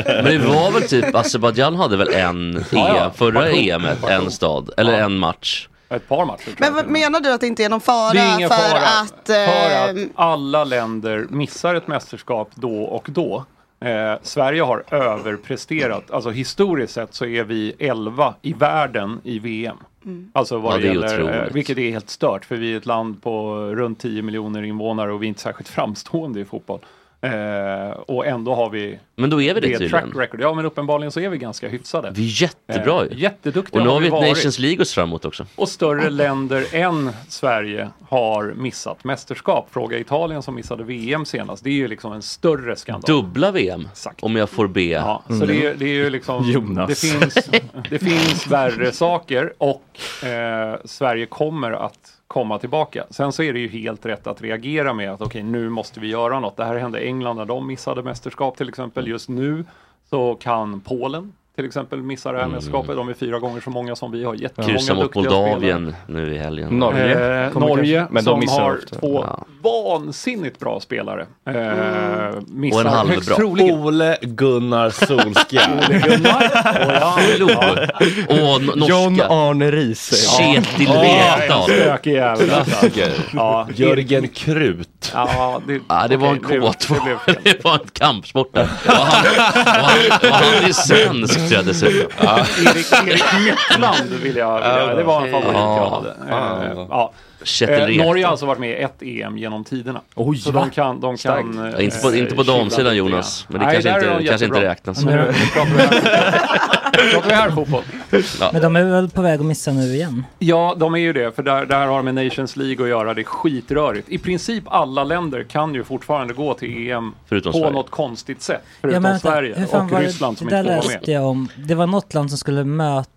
Men det var väl typ, Azerbajdzjan hade väl en Ja, ja. EM, förra. EMet, Baku. en stad, eller Ja. en match. Ett par matcher Men menar du att det inte är någon fara Det är ingen för fara att... för eh, att alla länder missar ett mästerskap då och då. Eh, Sverige har överpresterat. Alltså historiskt sett så är vi 11 i världen i VM. Mm. Alltså vad Ja, det gäller, eh, vilket är helt stört för vi är ett land på runt 10 miljoner invånare och vi är inte särskilt framstående i fotboll. Eh, och ändå har vi Men då är vi det track tydligen. record. Ja men uppenbarligen så är vi ganska hyfsade. Vi är jättebra Eh, jätteduktiga Och nu har vi vi ett varit. Nations League att se fram emot också. Och större länder än Sverige har missat mästerskap. Fråga Italien som missade VM senast. Det är ju liksom en större skandal. Dubbla VM, om jag får be. Ja, så det, är, det är ju liksom, Jonas. det finns, det finns värre saker och eh, Sverige kommer att komma tillbaka. Sen så är det ju helt rätt att reagera med att okej, nu måste vi göra något. Det här hände England när de missade mästerskap till exempel. Just nu så kan Polen till exempel missa det här Mm. mästerskapet. De är fyra gånger så många som vi har. Jättemånga Kryssa mot duktiga spelare. Moldavien nu i helgen. Norge Eh, Norge men de som missar har ofta. två Ja. vansinnigt bra spelare. Eh, missar Och en halvbra. troligen. Ole Gunnar Solskjaer. Ole Gunnar. Och ja. Och no- norska. John Arne Riise. Kjetil Rekdal. stökig jävel. Ja, Jörgen Krut. Ja, det, Ja, det var en okej, K2. det fel. Det var en kampsport. Och han, och han, och han är svensk jag dessutom. Erik, Erik vill jag, vill jag det var en favorit jag Ja. hade. Eh, ja. Eh, Rekdal. Norge har alltså varit med i ett EM genom tiderna. Oj, så va? de kan, de kan Ja, inte på, eh, inte på damsidan Jonas, men det Nej, kanske, inte, kanske inte räknas. Pratar vi här, fotboll. men de är väl på väg att missa nu igen? Ja, de är ju det, för där, där har de med Nations League att göra. Det är skitrörigt. I princip alla länder kan ju fortfarande gå till EM Förutom på Sverige. något konstigt sätt. Förutom vänta, Sverige hur fan och var det- Ryssland som det inte där får vara med. jag om. Det var något land som skulle möta,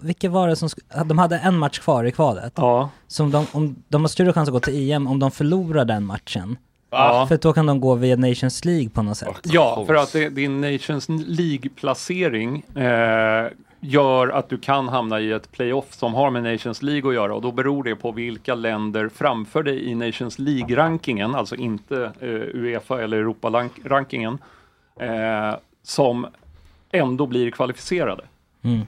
vilka var det som, de hade en match kvar i kvalet. Ja. Som de, om, de har större chans att gå till EM om de förlorar den matchen. Ja. För då kan de gå via Nations League på något sätt. Ja, för att det, din Nations League-placering eh, gör att du kan hamna i ett playoff som har med Nations League att göra och då beror det på vilka länder framför dig i Nations League-rankingen, alltså inte eh, Uefa eller Europa-rankingen, eh, som ändå blir kvalificerade. Mm.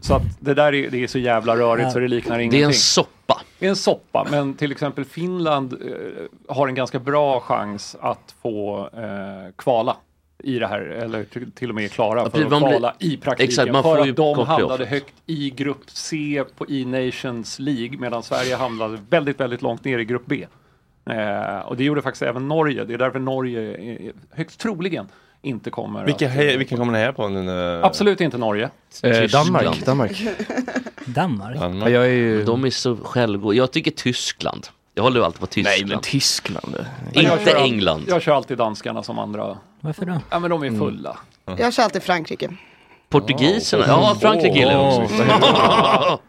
Så att det där är, det är så jävla rörigt så det liknar Det ingenting. är en soppa. Det är en soppa, men till exempel Finland eh, har en ganska bra chans att få eh, kvala i det här, eller till, till och med klara för att blir- kvala i praktiken. Exakt, man för får ju att de hamnade högt i grupp C på, i Nations League, medan Sverige hamnade väldigt, väldigt långt ner i grupp B. Eh, och det gjorde faktiskt även Norge. Det är därför Norge eh, högst troligen inte kommer Vilka, att... hej, vilka kommer ni heja på nu? när- Absolut inte Norge. Eh. Danmark. Danmark. Danmark? Ja, Danmark. jag är ju... De är så självgå. Jag tycker Tyskland. Jag håller alltid på Nej Tyskland. men Tyskland. Jag Inte all- England. Jag kör alltid danskarna som andra. Varför då? Ja men de är fulla. Jag kör alltid Frankrike. Portugiserna. Ja, Frankrike gillar jag också.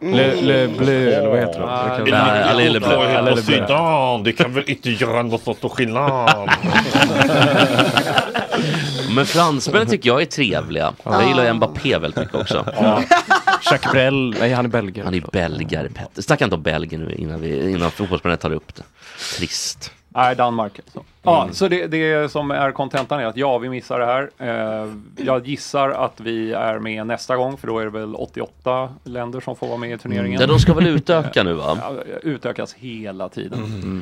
Le, le Bleu, eller vad heter de? Jag Nej, blå. Sudan, det kan väl inte göra något stor skillnad. Men fransmännen tycker jag är trevliga. Jag gillar Mbappé väldigt mycket också. Jacques Brel, nej han är belgare. Han är belgare, Petter. Snacka inte om Belgien nu innan, vi, innan fotbollsplanet tar upp det. Trist. Nej, Danmark. Så, ja, Mm. så det, det som är kontentan är att ja, vi missar det här. Eh, jag gissar att vi är med nästa gång, för då är det väl 88 länder som får vara med i turneringen. Ja, de ska väl utöka nu va? Ja, utökas hela tiden.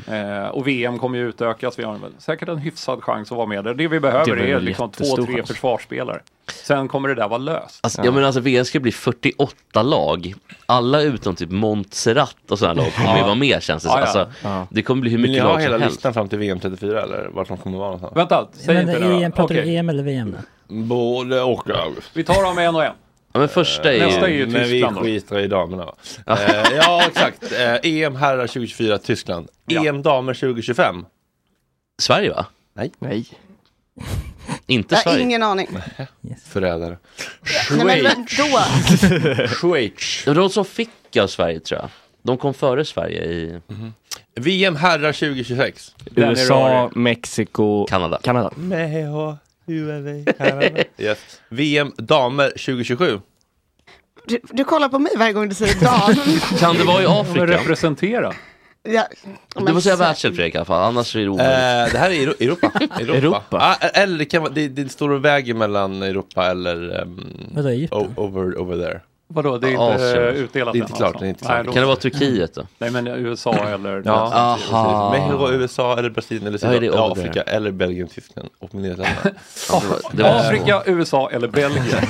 Mm. Eh, och VM kommer ju utökas. Vi har väl säkert en hyfsad chans att vara med där. Det vi behöver Det är liksom två, tre chans. försvarsspelare. Sen kommer det där vara löst. Alltså, ja. men alltså VM ska bli 48 lag. Alla utom typ Montserrat och sådana lag kommer ju vara med känns det Ja, ja. Alltså, Ja. Det kommer bli hur Vill ni mycket ha lag hela som helst. listan fram till VM 34 eller vart de kommer vara någonstans? Vänta, säg Men inte det EM, pratar du EM eller VM? Både och. Vi tar dem en och en. Ja, men första är Nästa är ju... ju Men vi Tyskland skiter i damerna va? Eh, ja exakt. Eh, EM herrar 2024 Tyskland. Ja. EM damer 2025. Sverige va? Nej. Inte Jag har Sverige. ingen aning. Förrädare. Nej, men då. Schweiz. Det var de som fick av Sverige tror jag. De kom före Sverige i VM herrar 2026. Den är USA. Mexiko, Kanada. Kanada. Mexico, USA, Kanada. Yes. VM damer 2027. Du, du kollar på mig varje gång du säger dam. Kan det vara i Afrika? representera. ja, Du får säga världshjälp Fredrik i alla fall, annars är det Eh, omöjligt. det här är Euro- Europa. Europa. Europa. Ah, eller det kan det, det står och väger mellan Europa eller um, over, over there. Vadå, det är inte Asien. eh, utdelat Det är inte än klart, alltså. det är inte klart. Kan det vara Turkiet då? Nej men USA eller... Ja, Aha. Mexiko, USA eller Brasilien eller Ja, är det Sydafrika, order? Afrika eller Belgien, Tyskland och Nederländerna. Det var Afrika, USA eller Belgien.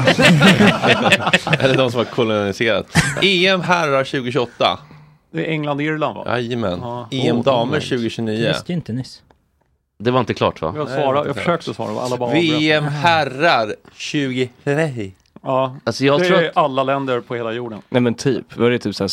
eller de som har koloniserat. EM herrar 2028. Det är England, Irland va? Jajamän. Ja. EM damer nice. 2029. visste ju inte nyss. Det var inte klart va? Jag, svarade, jag försökte svara, alla bara avbröt. VM herrar 2030. Ja, Alltså jag det tror är att, alla länder på hela jorden. Nej men typ, var det typ såhär,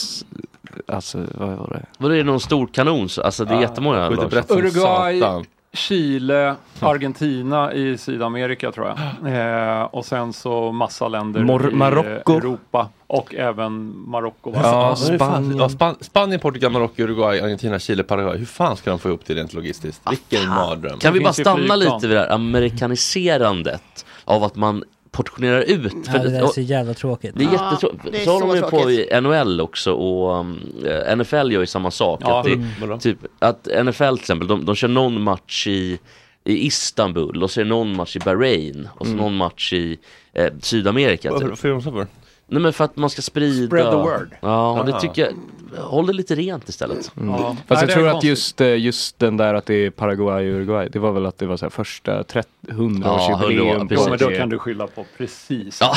alltså vad var det? vadå är det någon stor kanon? så- Alltså det är jättemånga lag. brett som Uruguay. satan. Chile, Argentina i Sydamerika tror jag. Eh, och sen så massa länder Mor- i Marocko. eh, Europa. Och även Marocko. Ja, Spanien. Ja, Span Spanien, Portugal, Marocko, Uruguay, Argentina, Chile, Paraguay. Hur fan ska de få ihop det rent logistiskt? Vilken mardröm. Kan vi bara stanna lite vid det här amerikaniserandet av att man portionerar ut? Ja, För det där är så jävla tråkigt. det är Ja, jättetråkigt. det är Så håller så man ju på i NHL också och um, eh, NFL gör ju samma sak. Ja, att, det, Mm. Typ, att NFL till exempel, de, de kör någon match i, i Istanbul och så är det någon match i Bahrain och så någon match i eh, Sydamerika. Typ. Vad får de så för? Nej men för att man ska sprida Spread the word. Ja, och det tycker jag, håll det lite rent istället Ja. Fast Nej, jag tror att just, eh, just den där att det är Paraguay och Uruguay, det var väl att det var så här första 30 Ja, 100-årsjubileum. hundra- på Jo, men då kan du skylla på precis. Ja.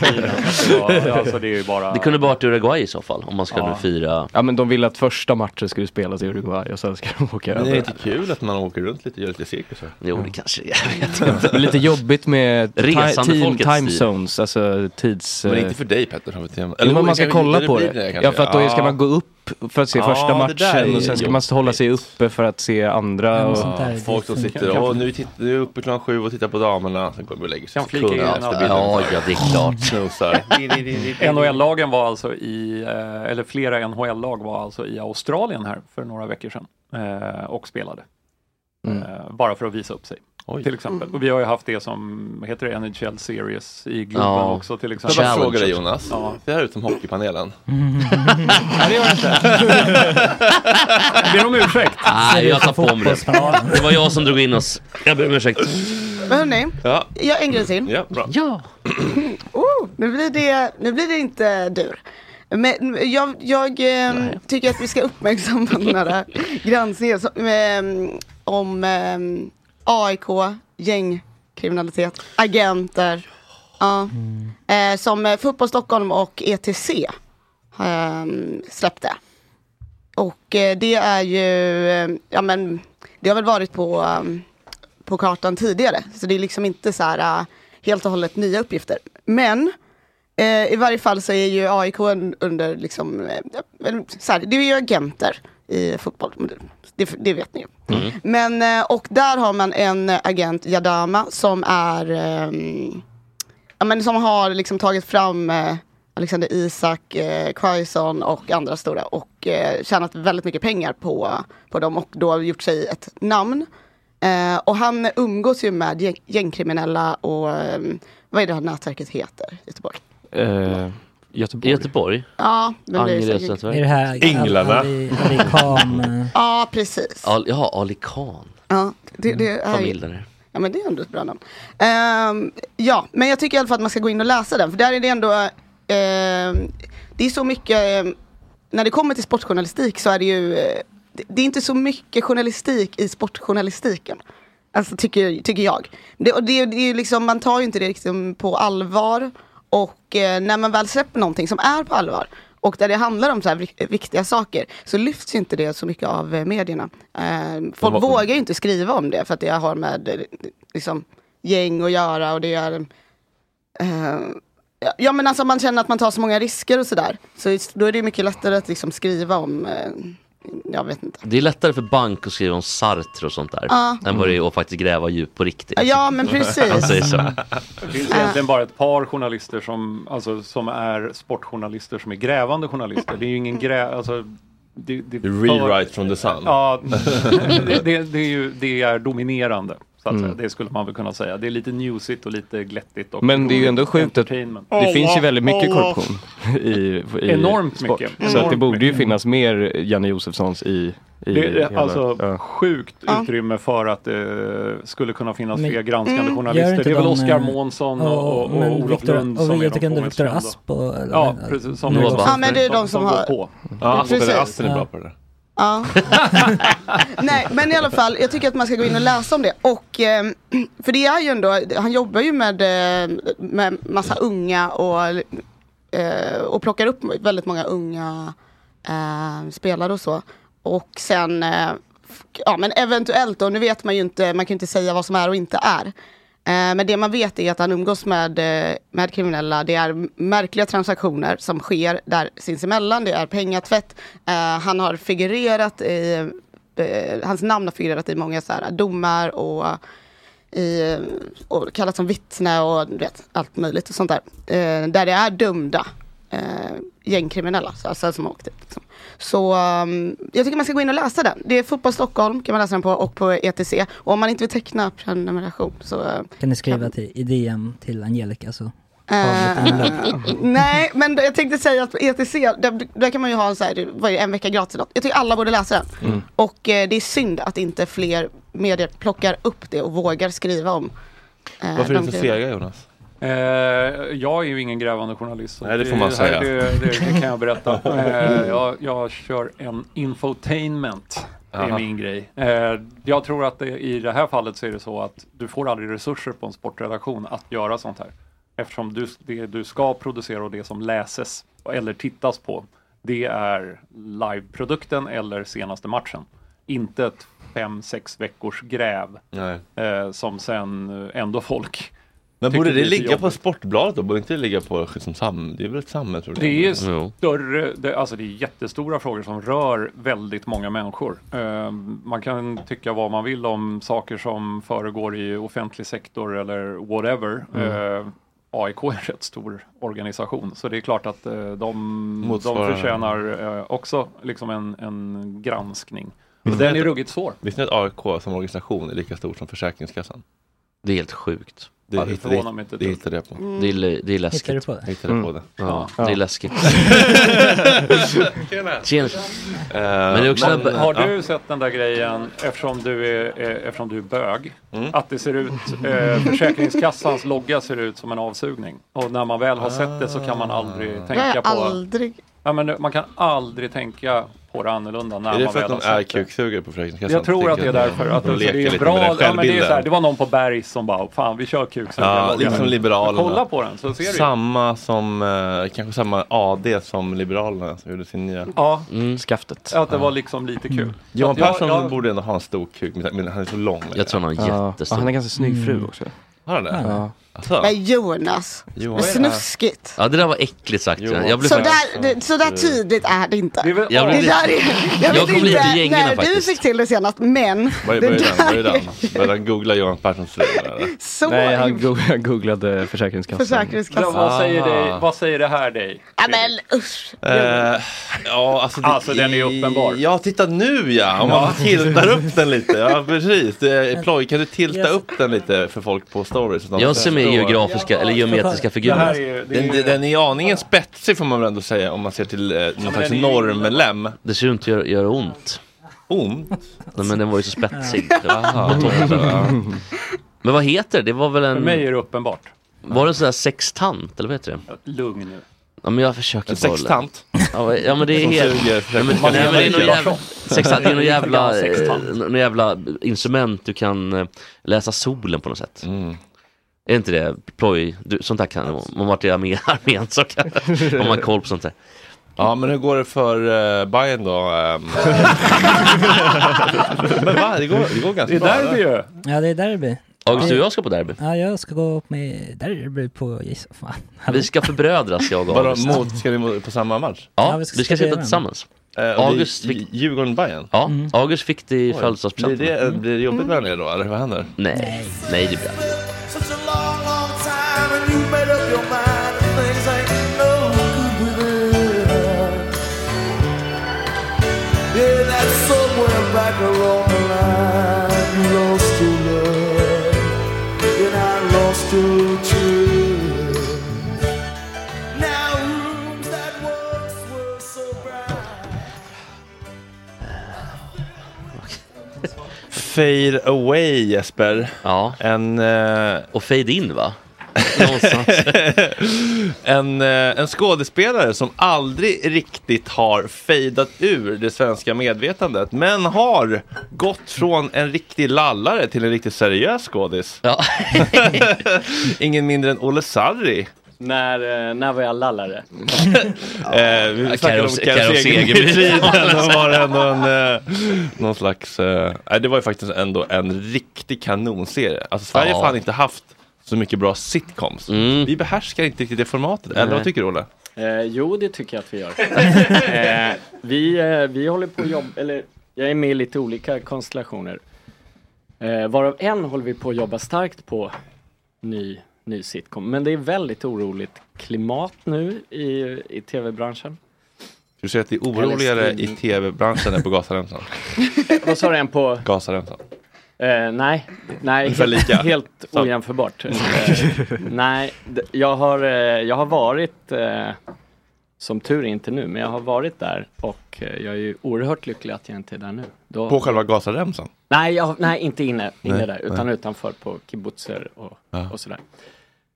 Det, var, alltså, det är ju bara... Det kunde bara varit Uruguay i så fall om man skulle Ja. fira Ja men de ville att första matchen skulle spelas i Uruguay och sen ska de åka Men det är över. inte kul att man åker runt lite och gör lite cirkusar. Jo det kanske det är, jag vet inte. Lite jobbigt med Resande ti- team, folkets time stil. zones, alltså tids... Men inte för dig Petter. har vi tema. Jo, men man ska kolla på det. Ja för att då ska Ja. Man gå upp för att se Ja, första matchen och sen ska man hålla sig uppe för att se andra. Ja, och... där, Folk som sitter och nu, titt, nu är uppe klockan sju och tittar på damerna. Sen går vi och lägger sig Kan flika. Ja, ja det är klart. Snusar. NHL-lagen var alltså i, eh, eller flera NHL-lag var alltså i Australien här för några veckor sedan eh, och spelade. Mm. Eh, bara för att visa upp sig Oj. till exempel. Och vi har ju haft det som, heter det NHL Series i Globen Ja. också till exempel. jag bara Challenge fråga dig. Jonas? Ja. Ser det här ut som Hockeypanelen? Nej, det gör det inte. Jag ber om ursäkt. Nej, jag tar på mig det. Det var jag som drog in oss. Jag ber om ursäkt. Men hörni, Ja, jag en grej till. ja bra. Ja. Oh, nu, blir det, nu blir det inte dur. Men jag, jag eh, tycker att vi ska uppmärksamma den här granskningen eh, om eh, AIK, gängkriminalitet, agenter. Ja. Eh, som eh, Fotboll Stockholm och ETC eh, släppte. Och eh, det är ju, eh, ja men det har väl varit på, eh, på kartan tidigare. Så det är liksom inte så här eh, helt och hållet nya uppgifter. Men eh, i varje fall så är ju AIK un- under liksom, så här, det är ju agenter i fotboll. Det- Det, vet ni ju. Men, eh, och där har man en agent, Jadama, som är ja, men som har liksom tagit fram eh, Alexander Isak, eh, Quaison och andra stora och eh, tjänat väldigt mycket pengar på, på dem och då gjort sig ett namn. Eh, och han umgås ju med gäng, gängkriminella och eh, vad är det här nätverket heter i Göteborg? Eh, Göteborg. Göteborg. Ja, men det är säkert- Är det här Änglarna. Ali, Ali Khan? eh, Ja, precis. Al- Jaha, Ali Khan. Ja, det, det är ju, Familj där nere. Ja men det är ändå ett bra namn. Ehm, ja, men jag tycker i alla fall att man ska gå in och läsa den. För där är det ändå, ehm, det är så mycket, ehm, när det kommer till sportjournalistik så är det ju, eh, det, det är inte så mycket journalistik i sportjournalistiken. Alltså tycker, tycker jag. Det, och det, det är ju liksom, man tar ju inte det liksom på allvar. Och eh, när man väl släpper någonting som är på allvar och där det handlar om så här vik- viktiga saker så lyfts inte det så mycket av eh, medierna. Eh, folk vad- vågar ju inte skriva om det för att det har med eh, liksom, gäng att göra och det är eh, ja, men alltså man känner att man tar så många risker och sådär. Så då är det mycket lättare att liksom skriva om, eh, jag vet inte. Det är lättare för bank att skriva om Sartre och sånt där. Ja. Än vad det är att faktiskt gräva djupt på riktigt. Ja men precis. säger så. Det finns egentligen bara ett par journalister som, alltså, som är sportjournalister som är grävande journalister. Det är ju ingen grä... Alltså, det, det, Rewrite from the sun. Ja, det, det, det, är ju, det är dominerande. Så att Mm. Det skulle man väl kunna säga. Det är lite newsigt och lite glättigt. Och Men det är ju ändå sjukt att entertainment. det finns ju väldigt mycket korruption i, i Enormt sport. mycket. Så att det borde ju finnas mer Janne Josefssons i, i Det är hela- alltså ja. sjukt Ja. utrymme för att det skulle kunna finnas Men- fler granskande Mm. Journalister. Det är väl Oskar eh, Månsson och, och, men och Olof Viktor- Lund och som är de Viktor kända. Asp och... Ja, precis. Som som-. Ja, men det är de som går har- på. Ja, Precis. Aspen är bra på det där. Ja. Nej, men i alla fall, jag tycker att man ska gå in och läsa om det. Och, eh, för det är ju ändå, han jobbar ju med, eh, med massa unga och, eh, och plockar upp väldigt många unga eh, spelare och så. Och sen, eh, ja men eventuellt då, nu vet man ju inte, man kan ju inte säga vad som är och inte är. Eh, men det man vet är att han umgås med, eh, med kriminella. Det är märkliga transaktioner som sker där sinsemellan. Det är pengatvätt. Eh, han har figurerat i, hans namn har figurerat i många så här domar och, i, och kallats som vittne och vet, allt möjligt och sånt där. Där det är dömda gängkriminella, alltså som har åkt dit. Liksom. Så um, jag tycker man ska gå in och läsa den. Det är Fotboll Stockholm kan man läsa den på och på ETC. Och om man inte vill teckna prenumeration så eh, Kan ni skriva till, i DM till Angelica så Eh, nej, men jag tänkte säga att på ETC, där, där kan man ju ha en, så här, vad är det, en vecka gratis. något. Jag tycker alla borde läsa den. Mm. Och eh, det är synd att inte fler medier plockar upp det och vågar skriva om. eh, Varför är du så fega Jonas? Eh, jag är ju ingen grävande journalist. Nej, det får man här- säga. Det, det, det kan jag berätta. Eh, jag, jag kör en infotainment. Det är Aha. min grej. Eh, jag tror att det, i det här fallet så är det så att du får aldrig resurser på en sportredaktion att göra sånt här. Eftersom du, det du ska producera och det som läses eller tittas på, det är liveprodukten eller senaste matchen. Inte ett fem, sex veckors gräv eh, som sen ändå folk Men borde det lite ligga på. Sportbladet då? Borde inte det ligga på som sam... Det är väl ett samhällsproblem? Det är större, det, alltså det är jättestora frågor som rör väldigt många människor. Eh, man kan tycka vad man vill om saker som föregår i offentlig sektor eller whatever. Eh, AIK är en rätt stor organisation så det är klart att eh, de, de förtjänar eh, också liksom en, en granskning. Och Visste den är ruggigt svår. Visste ni att AIK som organisation är lika stor som Försäkringskassan? Det är helt sjukt. Det, Ja, det hittade, mig inte det dugg. hittade jag på. Det är, det är läskigt. Hittar du på det? Hittade på det. Ja, Ja. det är läskigt. Tjena! Tjena. Eh, Men det är också men- en- Har ja. du sett den där grejen eftersom du är, eh, eftersom du är bög? Mm. Att det ser ut, eh, Försäkringskassans logga ser ut som en avsugning. Och när man väl har sett det så kan man aldrig Jag tänka på... aldrig... Ja, men man kan aldrig tänka på det annorlunda när Är det man för att de är kuksugare på Försäkringskassan? Jag tror att det är därför. Att de det, leker det är lite bra. med den Ja, men det, är så här, självbilden. det var någon på Berg som bara, fan vi kör kuksugare. Ja, lite som Liberalerna. Kolla på den så ser du. Samma som, eh, kanske samma AD som Liberalerna som gjorde sin nya. Ja, Mm. Skaftet. att det var liksom lite kul. Så Johan att jag- Persson jag- borde ändå ha en stor kuk, men han är så lång. Jag tror han har Ja. jättestor. Ja, han har ganska snygg fru också. Har han det? Ja. Alltså. Men Jonas, Johan. vad snuskigt. Ja det där var äckligt sagt. Jo. Jag blev Så faktiskt... där, det, så där tydligt är det inte. Det är väl- Jag Det blev där lite... är, jag Jag lite inte i gängorna när du faktiskt. fick till det senast, men Vad är det vad är den? Vad är? Började han googla Johan Perssons fru? Nej, han googlade Försäkringskassan. Ja, Försäkringskassan. vad, säger Ah. dig, vad säger det här dig? Ja men usch. Eh, ja, alltså, det, Alltså, den är uppenbar. Ja, titta nu ja! Om man tiltar upp den lite. Ja, precis. Det ploj, kan du tilta upp den lite för folk på stories? Jag ser förstår? geografiska eller geometriska figurer. är, Den, är, den är aningen spetsig får man väl ändå säga om man ser till eh, någon slags den är- normmedlem. Det ser ut att göra, göra ont. Ont? Nej, men den var ju så spetsig. Aha. Men vad heter det? Det var väl för mig en... är det uppenbart. Var det en sån där sextant eller vad heter det? Lugn nu. Ja men jag försöker En bara- sextant Ja, ja men det är helt... suger Ja, men, nej, är men det är någon jävla, sextant, det är någon jävla, eh, någon jävla instrument du kan eh, läsa solen på något sätt. Mm. Är inte det ploj? Du, sånt där kan om man varit i armé- armén så kan om man har koll på sånt där. Ja, men hur går det för uh, Bayern då? ehm? men va? Det går, det går Det ganska är bra. derby ju. Ja det är derby. August du och jag ska på derby. Ja jag ska gå upp med derby på gissa fan. Vi ska förbrödras jag och August. mot, ska ni på samma match? Ja, Ja, vi vi ska, ska sitta tillsammans. Eh, och August det- fick- Djurgården-Bayern? Ja, August fick det i Blir födelsedagspresent. det, blir det jobbigt mellan er då, eller vad händer? Nej, nej det blir det. Long, long time and you made up your mind and things ain't no good with it. Yeah, that's somewhere back along Fade away Jesper. Ja. En... eh, Och fade in va? Någonstans. en, eh, en skådespelare som aldrig riktigt har fejdat ur det svenska medvetandet men har gått från en riktig lallare till en riktigt seriös skådis. Ja. Ingen mindre än Olle Sarri. När, eh, när var jag lallare? Eh, vi Ja, snackade om Karo Segerby tiden. Då var det ändå en, eh, någon slags, eh, det var ju faktiskt ändå en riktig kanonserie. Alltså Sverige Ja. har fan inte haft så mycket bra sitcoms. Mm. Vi behärskar inte riktigt det formatet. Eller Nej. vad tycker du Olle? Eh, jo, det tycker jag att vi gör. eh, vi, eh, vi håller på att jobba, eller jag är med i lite olika konstellationer. Eh, varav en håller vi på att jobba starkt på ny, ny sitcom. Men det är väldigt oroligt klimat nu i, i tv-branschen. Du säger att det är oroligare i tv-branschen än på Gazaremsan? Vad sa du en på? Gazaremsan. Eh, nej, nej helt, helt ojämförbart. Eh, nej, jag har, eh, jag har varit, som tur är inte nu, men jag har varit där och jag är ju oerhört lycklig att jag inte är där nu. Då, På själva Gazaremsan? Nej, jag, nej, inte inne, inne Nej, där, utan nej. utanför på kibbutzer och, Ja. och sådär.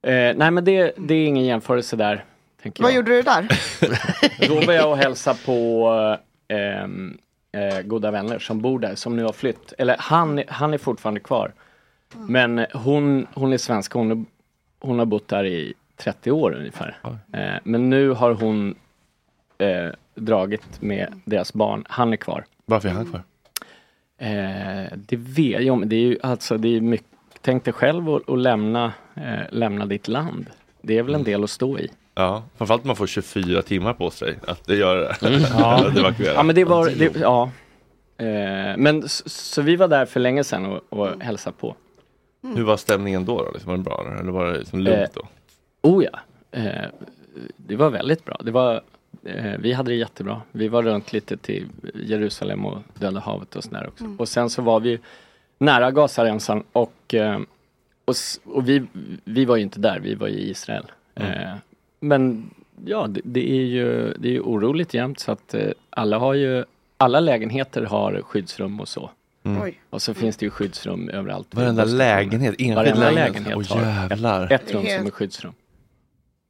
Eh, nej, men det, det är ingen jämförelse där, tänker Vad jag. gjorde du där? Då var jag och hälsade på ehm, eh, goda vänner som bor där, som nu har flytt. Eller han, han är fortfarande kvar. Men hon, hon är svensk, hon, är- hon har bott där i 30 år ungefär. Eh, men nu har hon eh, dragit med deras barn, han är kvar. Varför är han kvar? Eh, det vet jag, men det är ju alltså, det är mycket, tänk dig själv att att lämna, eh, lämna ditt land. Det är väl en del att stå i. Ja, framförallt man får 24 timmar på sig att göra det. Mm. Ja. Att ja men det var, det, ja. Eh, men så, så vi var där för länge sedan och, och hälsade på. Hur var stämningen då? då? Liksom, var det bra? Eller var det liksom lugnt då? Oh ja, eh, det var väldigt bra. Det var, eh, vi hade det jättebra. Vi var runt lite till Jerusalem och Döda havet och sådär också. Och sen så var vi nära Gazaremsan och, eh, och, och vi, vi var ju inte där, vi var i Israel. Eh, men ja, det, det är ju det är ju oroligt jämt så att eh, alla har ju alla lägenheter har skyddsrum och så. Mm. Oj. Och så finns det ju skyddsrum överallt. Varenda lägenhet, enskild Varenda lägenhet. lägenhet har jävlar. ett, ett rum som är skyddsrum.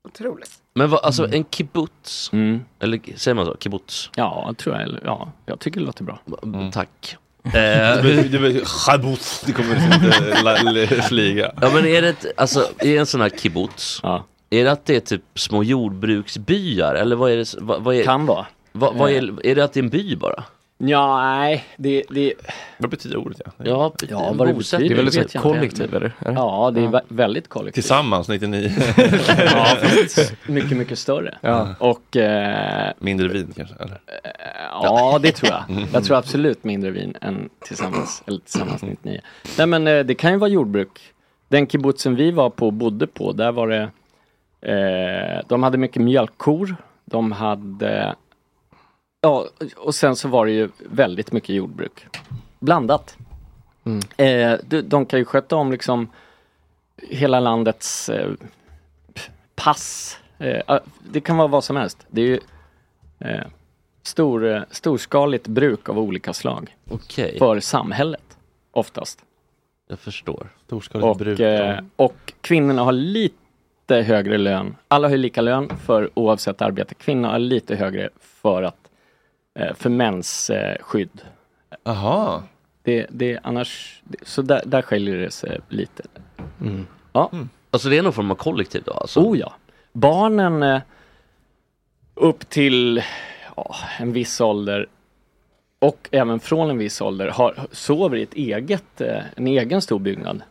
Otroligt. Men vad, alltså en kibbutz, Mm. eller säger man så? Kibbutz? Ja, tror jag. Eller, ja, jag tycker det låter bra. Mm. Tack. Du Eh, blir- Chabutz, Det kommer liksom inte la- flyga. ja men är det, ett, alltså, är det en sån här kibbutz? Ja. Är det att det är typ små jordbruksbyar eller vad är det? Vad, vad är, Kan vara. vad, vad är, är det att det är en by bara? Ja, nej, det, det, Vad betyder ordet? Ja? Ja, ja vad det bosättning. Det är väl vet ett jag inte. kollektiv eller? Det? Ja, det är vä- väldigt kollektivt. Tillsammans 99. Ja, mycket, mycket större. Ja. Och eh, Mindre vin kanske? Eller? ja, det tror jag. Jag tror absolut mindre vin än tillsammans, eller tillsammans 99. Nej, men eh, det kan ju vara jordbruk. Den kibbutzen vi var på och bodde på, där var det eh, de hade mycket mjölkkor. De hade Ja, och sen så var det ju väldigt mycket jordbruk. Blandat. Eh, de, de kan ju sköta om liksom hela landets eh, pass. Eh, ah, det kan vara vad som helst. Det är ju eh, stor, eh, storskaligt bruk av olika slag. Okej, För samhället, oftast. jag förstår. Storskaligt Och, bruk. eh, och kvinnorna har lite högre lön. Alla har ju lika lön för oavsett arbete. Kvinnor har lite högre för att för mäns eh, skydd. Jaha. Det, det, annars, så där, där skiljer det sig lite. Ja, Alltså det är någon form av kollektiv då alltså? oh ja. Barnen eh, upp till ja, en viss ålder och även från en viss ålder har, sover i ett eget, eh, en egen stor byggnad.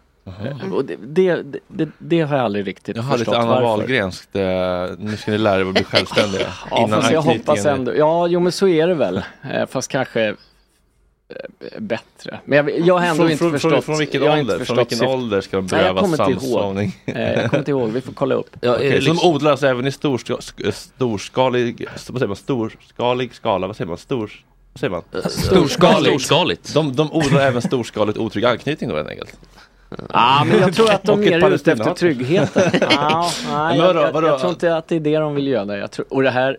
Och det, det, det, det har jag aldrig riktigt Jag har förstått lite Anna. Wahlgrenskt, eh, nu ska ni lära er att bli självständiga. Ja, fast jag hoppas ändå, ja jo men så är det väl. Eh, fast kanske eh, bättre. Men jag, jag har ändå från, inte från, förstått. Från, från vilken ålder? Från vilken ålder ska de berövas ihåg. samsovning? Jag kommer inte ihåg, vi får kolla upp. Ja, Som liksom, odlas även i storska, sk- storskalig, vad säger man, storskalig skala, vad säger man, stor, vad säger man? storskaligt. storskaligt. De, de odlar även storskaligt otrygg anknytning då helt enkelt? Ja, men jag tror att de mer är ute efter tryggheten. ja, nej, jag, jag, jag tror inte att det är det de vill göra. Jag tror, och det här...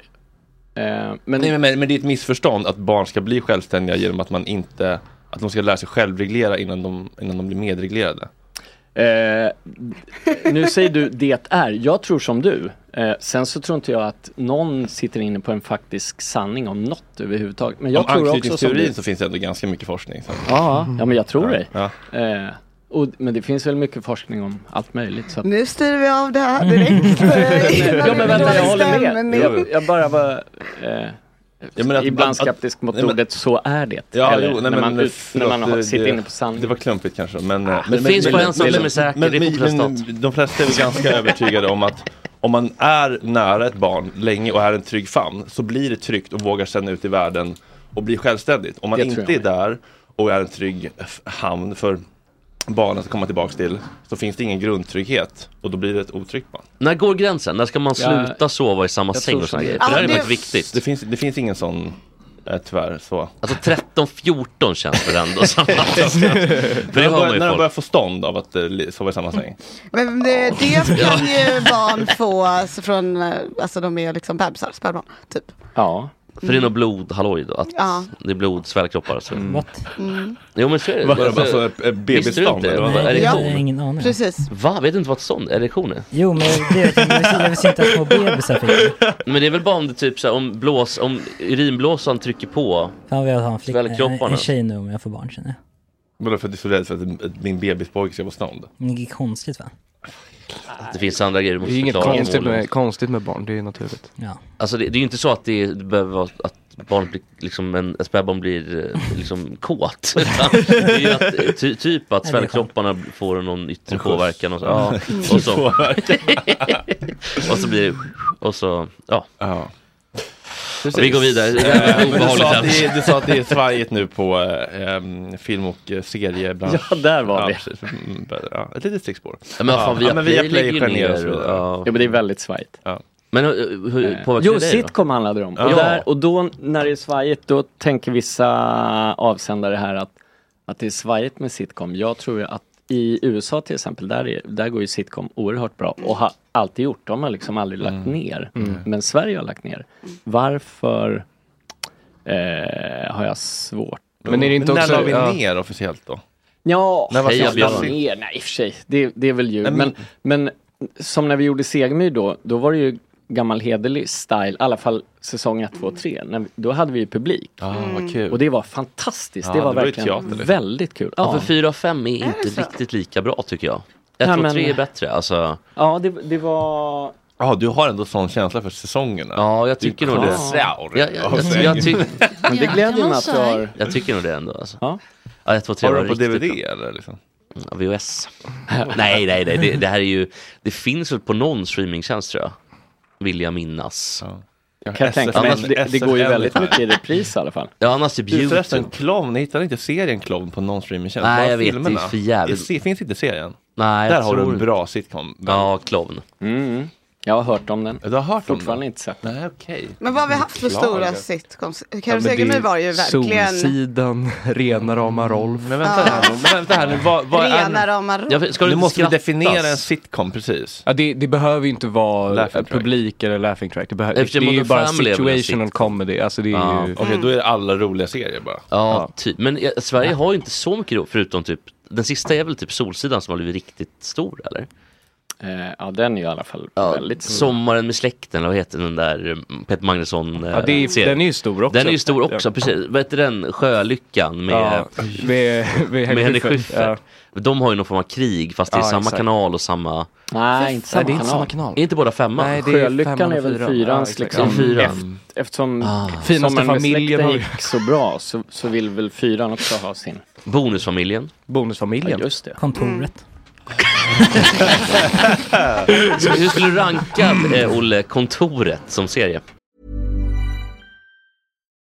Eh, men Nej, men, men det är ett missförstånd att barn ska bli självständiga genom att man inte att de ska lära sig självreglera innan de, innan de blir medreglerade? Eh, nu säger du det är. Jag tror som du. Eh, sen så tror inte jag att någon sitter inne på en faktisk sanning om något överhuvudtaget. Men jag Om tror också som du. så finns det ändå ganska mycket forskning. Ja, ja men jag tror dig. Ja. Eh, och, men det finns väl mycket forskning om allt möjligt. Så att... Nu styr vi av det här direkt. ja men vänta, jag håller med. Jag, bara var eh, Ja, men att- ibland att- skeptisk mot nej, men- ordet så är det. Ja, Eller jo, nej, när, men, man, men, ut, när förlåt, man har, det- sitter det- inne på sanning. Det var klumpigt kanske. Men, Ah, men, det finns bara en sak som är säker, men, det är men, de flesta är väl ganska övertygade om att om man är nära ett barn länge och är en trygg famn så blir det tryggt och vågar sända ut i världen och bli självständigt. Om man inte är där och är en trygg hamn för barnen att komma tillbaka till så finns det ingen grundtrygghet och då blir det ett otryggt barn. När går gränsen? När ska man Ja, sluta sova i samma säng och såna? Ja, För det här är det- faktiskt viktigt. Det finns, det finns ingen sån eh, tyvärr så. Alltså 13-14 känns väl ändå som För det När de börjar, ju när de börjar folk. få stånd av att eh, li- sova i samma säng. Men det, det kan ju barn få alltså, från, eh, alltså de är liksom bebisar, spädbarn, typ. Ja. För det är nog blodhalloj då, att Ja. det är blod, svällkroppar och så. What? Mm. Jo men så är det. Vad är det, Alltså, bara så, eh, Visste du bebisstånd? inte? eller vad? Nej, jag Erektion? har ingen aning. Precis. Va? Vet du inte vad ett stånd erektion är? Jo, men det vet jag, men jag visste inte att små bebisar fick det. Men det är väl bara om det typ så här, om blås, om urinblåsan trycker på. Fan vad jag har en flicka, en, Svällkropparna. en tjej nu om jag får barn känner jag. Vadå för att du är så rädd för att min bebispojke ska få stånd? Men Det är konstigt va? Det finns andra grejer du Det måste är inget förklara. konstigt målen. med, konstigt med barn, det är naturligt. Ja. Alltså det, det är ju inte så att det, det behöver vara att barn blir, liksom en, ett spädbarn blir eh, liksom kåt. Utan det är ju att, eh, ty, typ att det svällkropparna får någon yttre skjuts. påverkan och så. Ja, och, så och så blir det, och så, ja. Ja. Vi går vidare. Det är men du, sa att det, är- du sa att det är svajigt nu på eh, film och eh, seriebransch. Ja, där var vi. precis. Mm, Ja, ett litet stickspår. Ja, men fan, ja, men Viaplay Viaplay lägger ner ner och- ja. Ja men det är väldigt svajigt. Men eh, hur Eh, påverkar Jo, det dig då? sitcom handlar det om. Ja. Och, där, och då när det är svajigt då tänker vissa avsändare här att, att det är svajigt med sitcom. Jag tror ju att i USA till exempel, där, är, där går ju sitcom oerhört bra och har alltid gjort. De har liksom aldrig lagt ner. Men Sverige har lagt ner. Varför eh, har jag svårt. Men är det inte när också... la vi ja. ner officiellt då? Ja, När var Björn. avsnitt? ner, nej i och för sig. Det, det är väl ju. Nej, Men, men- men som när vi gjorde Segemyhr då, då var det ju gammal hederlig style, i alla fall säsong 1, 2, 3. När, vi- då hade vi ju publik. Ja, vad kul. Och det var fantastiskt. Ja, det var det var verkligen teater, liksom. väldigt kul. Ja, Ja, för 4 och 5 är inte så? riktigt lika bra tycker jag. 1, Nej, 2, men- 3 är bättre. Alltså, ja det, det var... Ja, du har ändå sån känsla för säsongerna. ja, jag tycker nog det. Ja. Jag, jag, jag, jag, ty, Men det gläder mig att du har... jag tycker nog det ändå. Alltså. Ja. Ja, 1, 2, 3 Har du på riktigt DVD bra. eller? Liksom? Ja, VHS. nej, nej, nej. Det, det här är ju, det finns väl på någon streamingtjänst tror jag. Vill jag minnas. Ja. Kan jag tänka mig. Annars- Det, det går ju väldigt mycket i repris i alla fall. Ja, annars typ Du förresten, YouTube. Clown, ni hittar inte serien Clown på någon streamingtjänst? Nej, jag vet, det är för jävligt. Det finns inte serien? Nej, Där har du en bra sitcom. Ja, Clown. Mm. Jag har hört om den. Du har hört om Fortfarande den? inte sett. Nej, okej. Men vad har vi haft för stora ja. sitcoms? Ja, det är Segemyhr var ju verkligen Solsidan, rena rama Rolf. Men vänta här nu, men vänta här nu, vad, vad rena rama Jag, ska du Nu inte måste skrattas? definiera en sitcom precis. Ja, det, det behöver ju inte vara Laughing track. publik eller laughing track. Det, behöver, det Eftersom är ju bara situational comedy. Alltså det är Ja. ju... Okej, då är det alla roliga serier bara. Ja, typ. Men eh, Sverige har ju inte så mycket då, förutom typ den sista är väl typ Solsidan som har blivit riktigt stor eller? Eh, ja, den är ju i alla fall Ja, väldigt stor. Sommaren med släkten, vad heter den där eh, Peter Magnusson eh, Ja, det är, den är ju stor också. Den är ju stor också, precis. Vad heter den? Sjölyckan med, Ja, med, med med Henrik Schyffert. Ja. De har ju någon form av krig fast det är Ja, samma exakt. kanal och samma... Nej, inte Nej, samma det är inte kanal. samma kanal. Är inte båda femman? Nej, det är Sjölyckan är väl fyran. fyrans Ja, liksom. Ja, fyran. Eft- eftersom Ah. Finaste familjen gick så bra så, så vill väl fyran också ha sin. Bonusfamiljen. Ja, Bonusfamiljen. just det. Kontoret. Så hur skulle du ranka, eh, Olle, Kontoret som serie?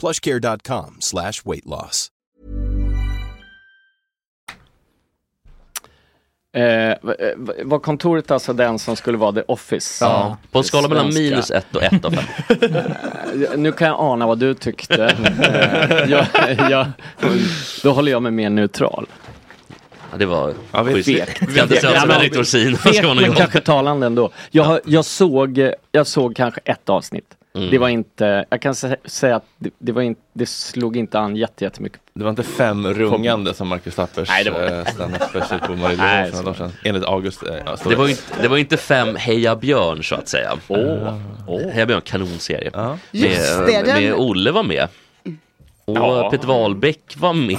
plushcare.com slash weight loss. Eh, eh, var kontoret alltså den som skulle vara the office? Ja, på en skala mellan minus ett och ett av fem. Eh, Nu kan jag ana vad du tyckte. Eh, jag, jag, då håller jag mig mer neutral. Ja, det var Ja, schysst. Fegt. Jag kan inte säga som Henrik Dorsin. Vad Fegt ska man men kanske talande ändå. Jag, jag, såg, jag såg kanske ett avsnitt. Mm. Det var inte, jag kan sä- säga att det, det, var inte, det slog inte an jätte, jättemycket. Det var inte fem rungande som Marcus Tappers Nej, det var eh, stand-up special på dagar sedan. Enligt August. ja, står Det var, inte, det var inte fem Heja Björn så att säga. Åh, åh. Heja Björn, kanonserie. Ja. Just Med, det, den- med Olle var med. Och Ja. Peter Wahlbeck var med.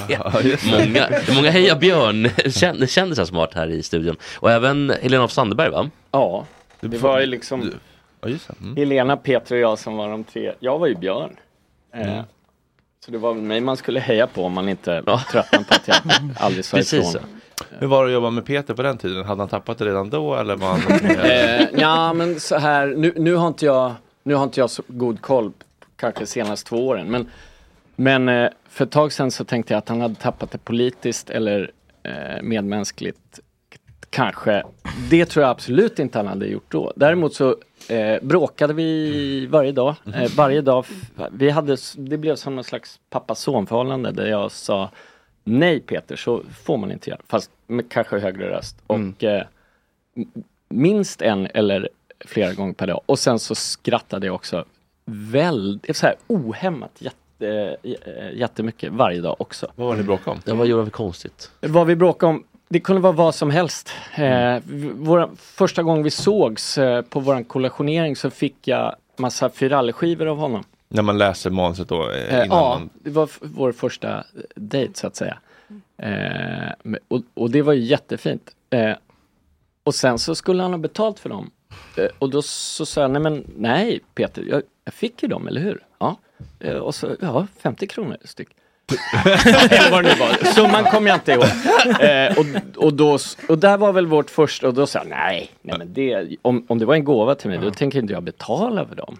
många, många Heja Björn kän- kändisar som varit här i studion. Och även Helena af Sandberg va? Ja, det var ju liksom Det. Mm. Helena, Peter och jag som var de tre. Jag var ju Björn. Eh, Så det var väl mig man skulle heja på om man inte Ja. tröttnade på att jag aldrig sa Precis ifrån. Hur var det att jobba med Peter på den tiden? Hade han tappat det redan då eller var han Eh, ja men så här, nu, nu, har inte jag, nu har inte jag så god koll kanske de senaste två åren. Men, men eh, för ett tag sedan så tänkte jag att han hade tappat det politiskt eller eh, medmänskligt. Kanske. Det tror jag absolut inte han hade gjort då. Däremot så eh, bråkade vi varje dag. Eh, varje dag. Vi hade, det blev som någon slags pappa-son förhållande där jag sa Nej Peter, så får man inte göra. Fast med kanske högre röst. Och eh, minst en eller flera gånger per dag. Och sen så skrattade jag också väldigt, så här ohämmat jätte, eh, jättemycket varje dag också. Vad var det ni bråkade om? Ja, vad gjorde vi konstigt? Vad vi bråkade om, det kunde vara vad som helst. Eh, v- våra, första gången vi sågs eh, på våran kollationering så fick jag massa Firalli-skivor av honom. När man läser manuset då? eh, Eh, ja, man... det var vår första eh, dejt så att säga. Eh, men- och, och det var ju jättefint. Eh, och sen så skulle han ha betalt för dem. Eh, och då så sa jag, nej men nej Peter, jag, jag fick ju dem, eller hur? Ja. Eh, och så, ja, 50 kronor styck. Eller vad det nu var. Summan kommer jag inte ihåg. Eh, och, och, då, och där var väl vårt första, och då sa jag, nej, nej men det, om, om det var en gåva till mig, då tänker inte jag betala för dem.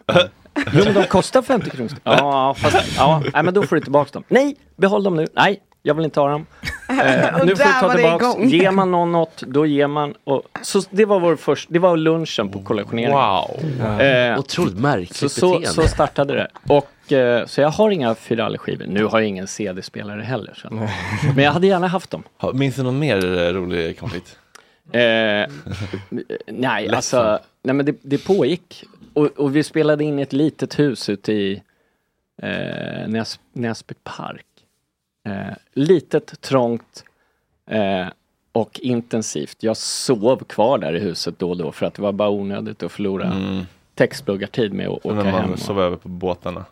Jo men de kostar 50 kronor. Ja, fast, ja, nej men då får du tillbaka dem. Nej, behåll dem nu. Nej, jag vill inte ha dem. Eh, nu får du där ta tillbaks. igång. Ger man någon något, då ger man. Och, så det var vår första, det var lunchen på kollationeringen. Wow! Eh, Otroligt märkligt så, så, beteende. så startade det. Och, eh, så jag har inga Firalli-skivor. Nu har jag ingen CD-spelare heller. Så. Men jag hade gärna haft dem. Minns du någon mer eh, rolig konflikt? Eh, nej, alltså, nej men det, det pågick. Och, och vi spelade in i ett litet hus ute i eh, Näs, Näsby park. Eh, litet, trångt eh, och intensivt. Jag sov kvar där i huset då och då för att det var bara onödigt att förlora Mm. textpluggartid med att åka hem. och- sov över på båtarna.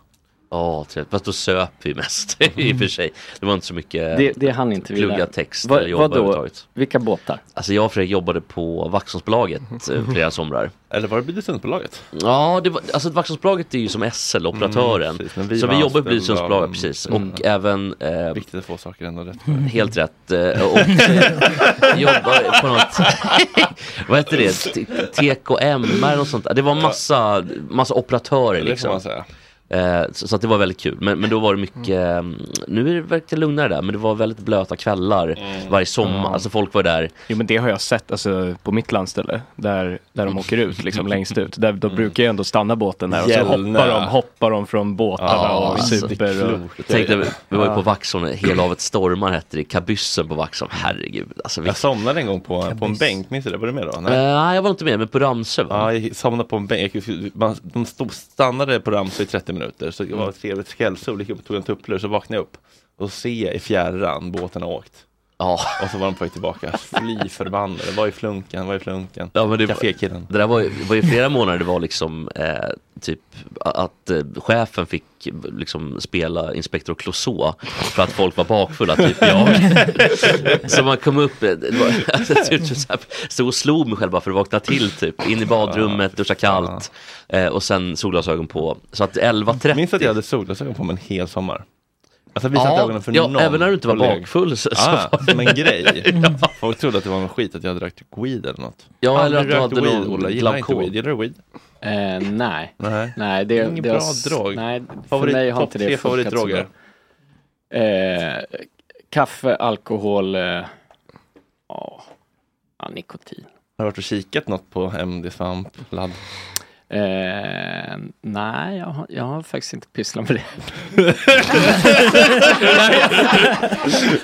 Ja, trevligt. Fast då söp vi mest i och för sig. Det var inte så mycket Det, det hann inte plugga text Va- eller jobba vadå? överhuvudtaget. Vilka båtar? Alltså jag och Fredrik jobbade på Vaxholmsbolaget eh, flera somrar. Eller var det Blidösundsbolaget? Ja, det var, alltså Vaxholmsbolaget är ju som SL, operatören. Mm, precis, vi så vi jobbar på av- precis. Mm. Och även eh, Viktigt att få saker ändå rätt. Helt rätt. eh, Och jobbar på något, vad heter det, TKM eller något sånt. Det var massa, massa operatörer Det får liksom. man säga. Eh, så, så att det var väldigt kul. Men, men då var det mycket, eh, nu är det verkligen lugnare där, men det var väldigt blöta kvällar varje sommar. Ja. Alltså folk var där. Jo men det har jag sett alltså, på mitt landställe där, där de åker ut liksom längst ut. Där, då brukar ju ändå stanna båten där och så hoppar de, hoppar de från båtarna Ja, och alltså, super. Och, Jag tänkte, vi var ju på. Vaxholm, Hela havet stormar hette det, kabyssen på Vaxholm, herregud. Alltså, vi... Jag somnade en gång på, på en bänk, minns du det? Var du med då? Eh, Nej, jag var inte med, men på Ramsö va? Ja, jag somnade på en bänk. Man, de stod, stannade på Ramsö i 30 minuter. Så det var ett trevligt kvällssol. Gick upp och tog en tupplur. Så vaknade jag upp. Och så ser jag i fjärran båten har åkt. Ja. Och så var de på väg tillbaka. Fly förbannade. Var är flunken? Var är flunken? Ja, men det, Cafékillen. det där var, ju- var ju flera månader det var liksom eh, typ att eh, chefen fick liksom spela inspektor Clouseau för att folk var bakfulla, typ jag. så man kom upp, eh, det var, alltså, typ, så här, stod och slog mig själv bara för att vakna till typ. In i badrummet, duscha kallt eh, och sen solglasögon på. Så att 11.30 Minns att jag hade solglasögon på mig en hel sommar? Alltså visade inte ögonen för ja, någon. även när du inte var kollega. bakfull så, så ah, var det- som en grej. ja. Folk trodde att det var en skit att jag hade rökt weed eller något. Ja, eller att du hade weed, någon Ola. Gillar inte weed. Gillar du weed? Eh, nej. Nej. nej, det, Ingen det bra har, drog. Nej, Favorit- för mig har inte det tre funkat så favoritdroger? bra. Eh, kaffe, alkohol, eh, ja, ja, nikotin. Har du varit och kikat något på MD Svamp, ladd? Eh, nej, jag har, jag har faktiskt inte pysslat med det.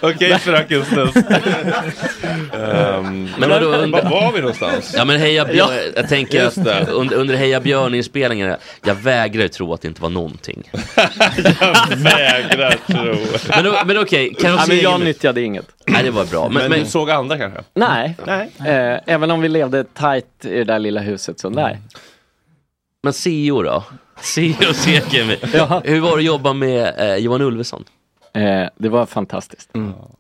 Okej, fröken Snusk. Ehm, Men vadå, var under- var vi någonstans? Ja men Heja Björn, jag tänker att under, under Heja Björn-inspelningarna, jag vägrar tro att det inte var någonting. jag vägrar tro. Men, men okej, kan Nej, men jag nytt... nyttjade inget. Nej det var bra. Men, Men, men, du såg andra kanske? Nej, Nej. eh, även om vi levde tight i det där lilla huset så nej. Men CEO då? CEO Sekemi. Ja. Hur var det att jobba med eh, Johan Ulveson? Eh, det var fantastiskt.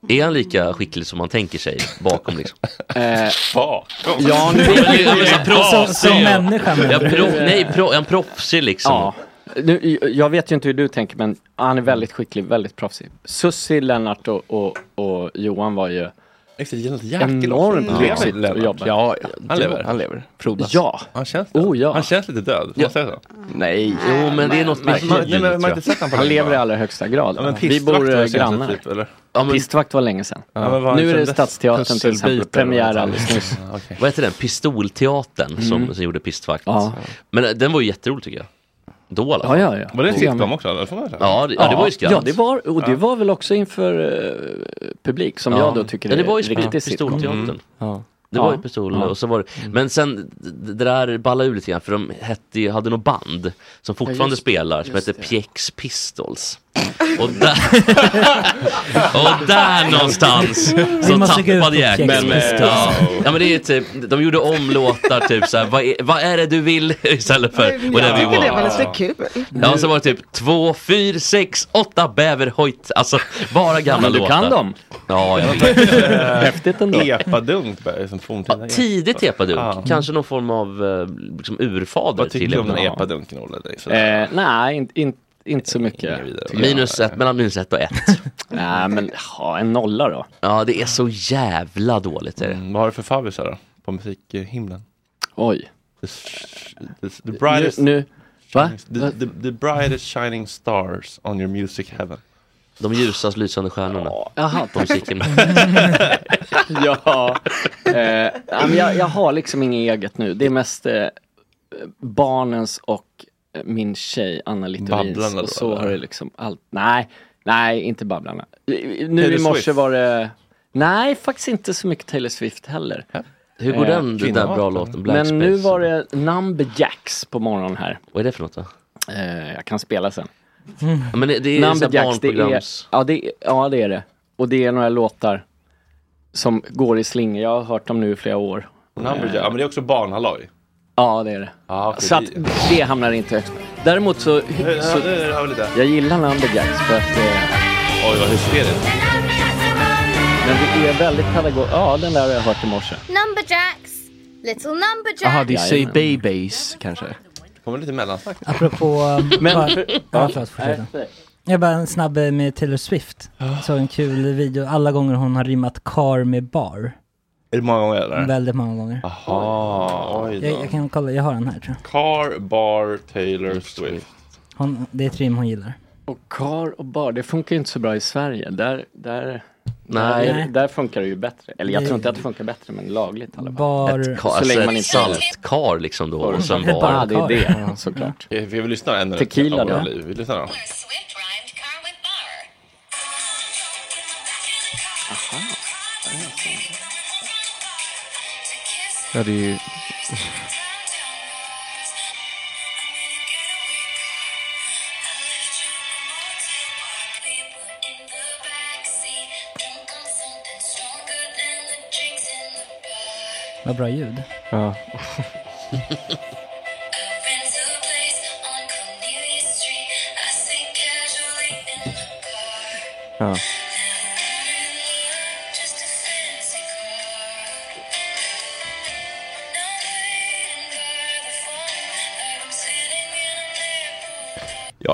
Är han lika skicklig som man tänker sig bakom liksom? Eh, Bakom? ja, nu Ja, men- ja, men så proffsig Som- människa, Ja, pro, nej, pro, är han proffsig liksom? Ja. Nu, jag vet ju inte hur du tänker men han är väldigt skicklig, väldigt proffsig. Sussi, Lennart och, och, och Johan var ju enormt Ja. lyxigt Lennart. att jobba. ja, ja, Han lever. Han lever. Frodas. Ja, Han känns det. oh ja. Han känns lite död, får man säga så? Nej. Jo men det är något med Man, man, tiden, man, man tror har jag. inte sett honom på Han länge, lever i allra högsta grad. Ja, men vi bor var grannar. Typ, eller? Ja, men, Pistvakt var länge sedan. Ja, har nu är det? Stadsteatern till exempel, premiär alldeles nyss. Vad heter den? Pistolteatern som, som gjorde Pistvakt. Men eh, den var ju jätterolig tycker jag. Då alla Ja, ja, ja. Var det en sitcom också? Eller? Ja, det, ja, det var ju skratt. Ja, det var, och det var väl också inför eh, publik som jag då tycker ja, det är var ju riktigt sitcom. Pistolteatern. Ja. Det var ju pistol och så var det, men sen det där ballade ur lite grann för de hette, hade något band som fortfarande just- spelar som heter. Piex Pistols. Och där, och där någonstans så tappade jag. Men, Pistols. ja, ja men det är typ, de gjorde om låtar typ såhär, vad är, vad är det du vill istället för Jag whatever you tycker det var want. lite kul. Ja så var det typ två, fyra, sex, åtta bäverhojt, alltså bara gamla Men du låtar. kan dem. Ja, jag Häftigt ändå. Epadunk som forntida. Ja, tidigt epadunk, Ja. kanske någon form av eh, liksom urfader Vad tycker du om den epadunk. epadunken Olle? Eh, nej, in, in, inte så mycket. Minus ett, mellan minus ett och ett. Nej, men ha en nolla då. Ja, det är så jävla dåligt. Är det. Mm, vad har du för favvisar då? På musikhimlen? Oj. The, the, the brightest... Nu, nu va? The, the, the brightest shining stars on your music heaven. De ljusast lysande stjärnorna Jaha, på musiken. ja. Eh, ja, jag, jag har liksom inget eget nu. Det är mest eh, barnens och min tjej Anna Littorins. Och så har det liksom allt. Nej, nej, inte Babblarna. Nu Taylor i morse Swift? var det Nej, faktiskt inte så mycket Taylor Swift heller. Hur går Eh, den, den där bra låten? Black Men Space? nu var det Numberjacks på morgonen här. Vad är det för något då? Eh, jag kan spela sen. Ja, men det, det är så här Numberjacks, det är, ja, det, är- ja det är det. Och det är några låtar som går i slingor. Jag har hört dem nu i flera år. Numberjack. Ja men det är också barnhalloj. Ja, det är det. Ja, okej, Så att det- hamnar inte högst. Däremot så, så jag gillar Numberjacks för att eh, Oj vad hysteriskt. men det är väldigt pedagog. Ja, den där har jag hört i morse. Numberjacks, little numberjacks. Jaha, det är Say Jajamän. Babies kanske. Det kommer lite mellansnack. Apropå... um, Men- bara, för- ja, förlåt, fortsätt. Jag bara en snabb eh, med Taylor Swift. Så en kul video, alla gånger hon har rimmat car med bar. Är det många gånger eller? Väldigt många gånger. Jaha, oj Jag, då. jag kan kolla, jag har den här tror jag. Car, bar, Taylor Swift. Hon, det är ett rim hon gillar. Och kar och bar, det funkar ju inte så bra i Sverige. Där, där, Nej. där, där funkar det ju bättre. Eller jag Det- tror inte att det funkar bättre, men lagligt i alla fall. Bar... Ett kar, Så alltså länge man ett inte- saltkar liksom då och sen bar. Ja, det är det, Ja. såklart. Vi vill lyssna en Tequila då? Vi lyssnar då. Swift Ja, det är ju... Vad bra ljud. Ja. Ja.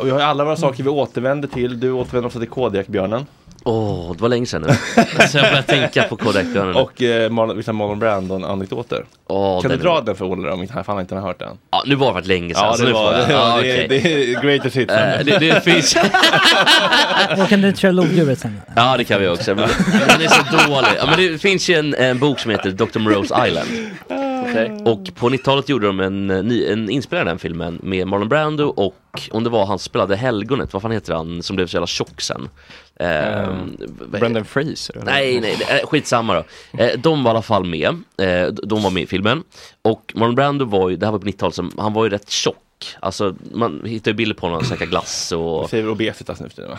Ja, vi har ju alla våra saker vi återvänder till. Du återvänder också till Kodiakbjörnen. Åh, det var länge sedan nu. Så jag började tänka på Kodak-björnen. Och eh, Marlon, vissa Marlon Brandon-anekdoter. Åh, kan du dra den för Olle om inte han, inte har hört den? Ja, nu var det varit länge sedan. Ja, det nu var det. Ja, var- det, okej. det är greatest hits. Eh, det, det finns... Och kan du köra lodjuret sen? Ja det kan vi också, men den är så dålig. Ja, men det finns ju en, en bok som heter Dr. Moreau's Island. Och på 90-talet gjorde de en, eh, en inspelning av den filmen med Marlon Brando och om det var han spelade Helgonet, vad fan heter han som blev så jävla tjock sen? Ehm, vad- Brendan Fraser? eller? Nej, nej, det- eh, skitsamma då. Eh, de var i alla fall med. Eh, de var med i filmen. Och Marlon Brando var ju, det här var på 90-talet, som- han var ju rätt tjock. Alltså man hittar ju bilder på honom, käka glass och... Du säger obesitas nu för tiden va?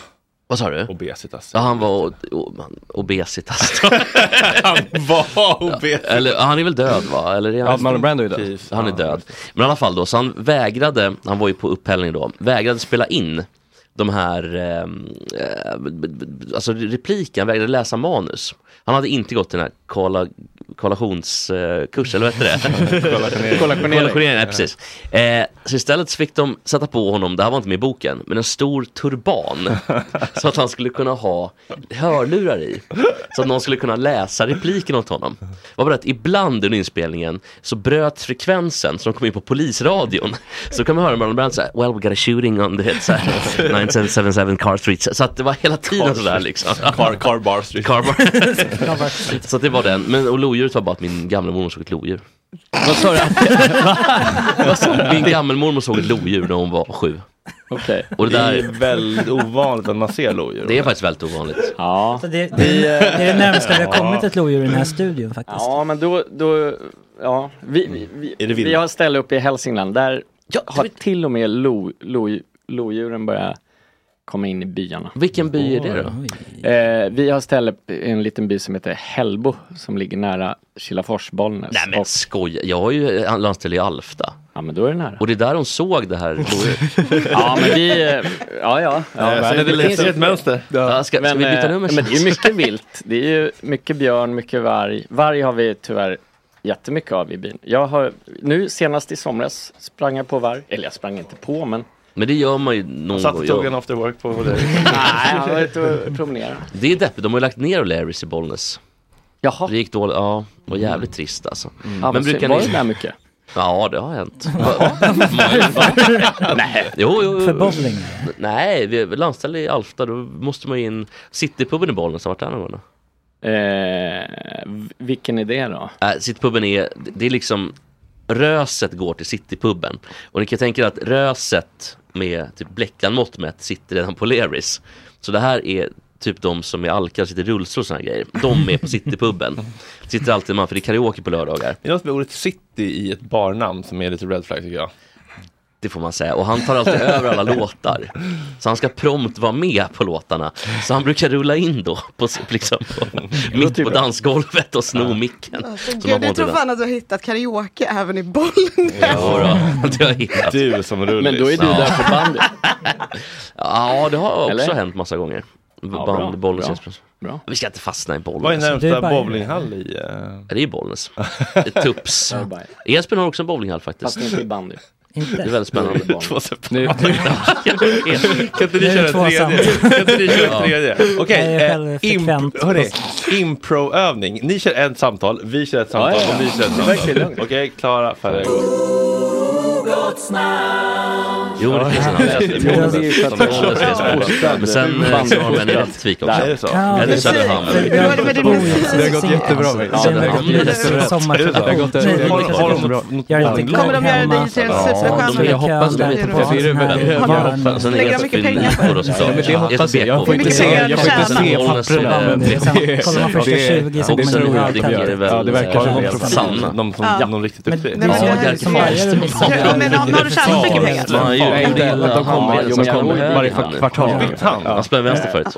Vad sa du? Obesitas. Ja, han var o- o- obesitas. han var obesitas. Eller, han är väl död va? Eller är han, Ja, Marlon Brando är död. Han är död. Men i alla fall då, så han vägrade, han var ju på upphällning då, vägrade spela in de här, eh, b- alltså repliken, vägrade läsa manus. Han hade inte gått den här kolla, kollationskurs, eller vad heter det? Kollationering. Ja, precis. Eh, så istället så fick de sätta på honom, det här var inte med i boken, men en stor turban. så att han skulle kunna ha hörlurar i. Så att någon skulle kunna läsa repliken åt honom. Var det att ibland under inspelningen så bröt frekvensen så de kom in på polisradion. Så kan man höra Marlon Brando säga Well we got a shooting on the så här, 9777 Car Street. Så att det var hela tiden sådär liksom. Car, car Bar Street. Car bar. så att det var den. Men och lodjuret var bara att min gamla mormor såg ett lodjur. Vad sa du? Vad sa du? Min gammelmormor såg ett lodjur när hon var sju. Okej. Och det Det är där, väldigt ovanligt att man ser lodjur. det är faktiskt väldigt ovanligt. Ja. Så det, det, det är det närmaste vi har kommit ett lodjur i den här studion faktiskt. Ja, men då, då ja, vi, vi, vi, Är det vilt? vi har ställe uppe i Hälsingland, där Ja, har till och med lo, lo, lodjuren börjat komma in i byarna. Vilken by är det då? Eh, vi har ställe i en liten by som heter Hällbo som ligger nära Kilafors, Bollnäs. Nej men Och- skoja, jag har ju landställe i Alfta. Ja men då är det nära. Och det är där de såg det här. Ja men vi, eh, ja ja. ja Ja, så det, finns ett mönster. Ja, ska, ska Men, vi byta eh, nummer men det är mycket vilt. Det är ju mycket björn, mycket varg. Varg har vi tyvärr jättemycket av i byn. Jag har, nu senast i somras sprang jag på varg. Eller jag sprang inte på men Men det gör man ju någon Satt gång. och tog en after work på det. nej, jag var ute och promenerade. Det är deppigt, de har ju lagt ner O'Larrys i Bollnäs. Jaha, Det gick dåligt, ja. Det var jävligt trist alltså. ja, Men men brukar var ni- det där mycket? Ja, det har hänt. Nej, jo, jo. För bowling. Nej, vi är landställe i Alfta, då måste man ju in Citypuben i Bollnäs, har varit där någon gång? Eh, vilken är det då? Äh, Citypuben är, det är liksom Röset går till Citypuben och ni kan tänka er att Röset med typ bläckanmått mätt sitter redan på Leris. Så det här är typ de som är alkar sitter i rullstol och såna grejer. De är på Citypuben. Sitter alltid man för det är karaoke på lördagar. Det är något med ordet city i ett barnamn som är lite red flag tycker jag. Det får man säga. Och han tar alltid över alla låtar. Så han ska prompt vara med på låtarna. Så han brukar rulla in då, på, liksom, på, mitt på dansgolvet och sno micken. Alltså, gud, jag tror fan att du har hittat karaoke även i bollen. Ja, då, det har jag hittat. Du som rullis. Men då är du Ja. där för bandy. Ja, det har också Eller? hänt massa gånger. bra, Band, Bollnäs bra. Express. Bra. Vi ska inte fastna i Vad är Bollnäs. Närmsta är bara- bowlinghall i? Ja, Det är Bollnäs. Tups. Edsbyn har också en bowlinghall faktiskt. Fast inte i bandy. Det är Inte? väldigt spännande. Två separata. Nu, Kan inte ni köra en tredje? Kan inte ni köra en tredje? Okej, eh, imp- hörni, improövning. Ni kör ett samtal, vi kör ett samtal ja, ja. och vi kör ett samtal. Okej, klara, färdiga, gå. Jo, det finns en annan. Är Som som- Men sen eh, har de en i Rättvik också. Är? Eller. Söderhamn. Det- har gått jättebra är de Kommer de göra dig till en superstjärna? de Jag hoppas det. är Lägger är de det mycket pengar på det hoppas jag. Jag får inte se, papperna. Sen kollar man först det är- 20 så det kommer tror det allt Det är det verkar som eh, det. Sanna. De som, de riktigt duktiga. Men har du tjänat mycket pengar? Ju inte de kommer. Varje kvartal. Han spelar vänster förut.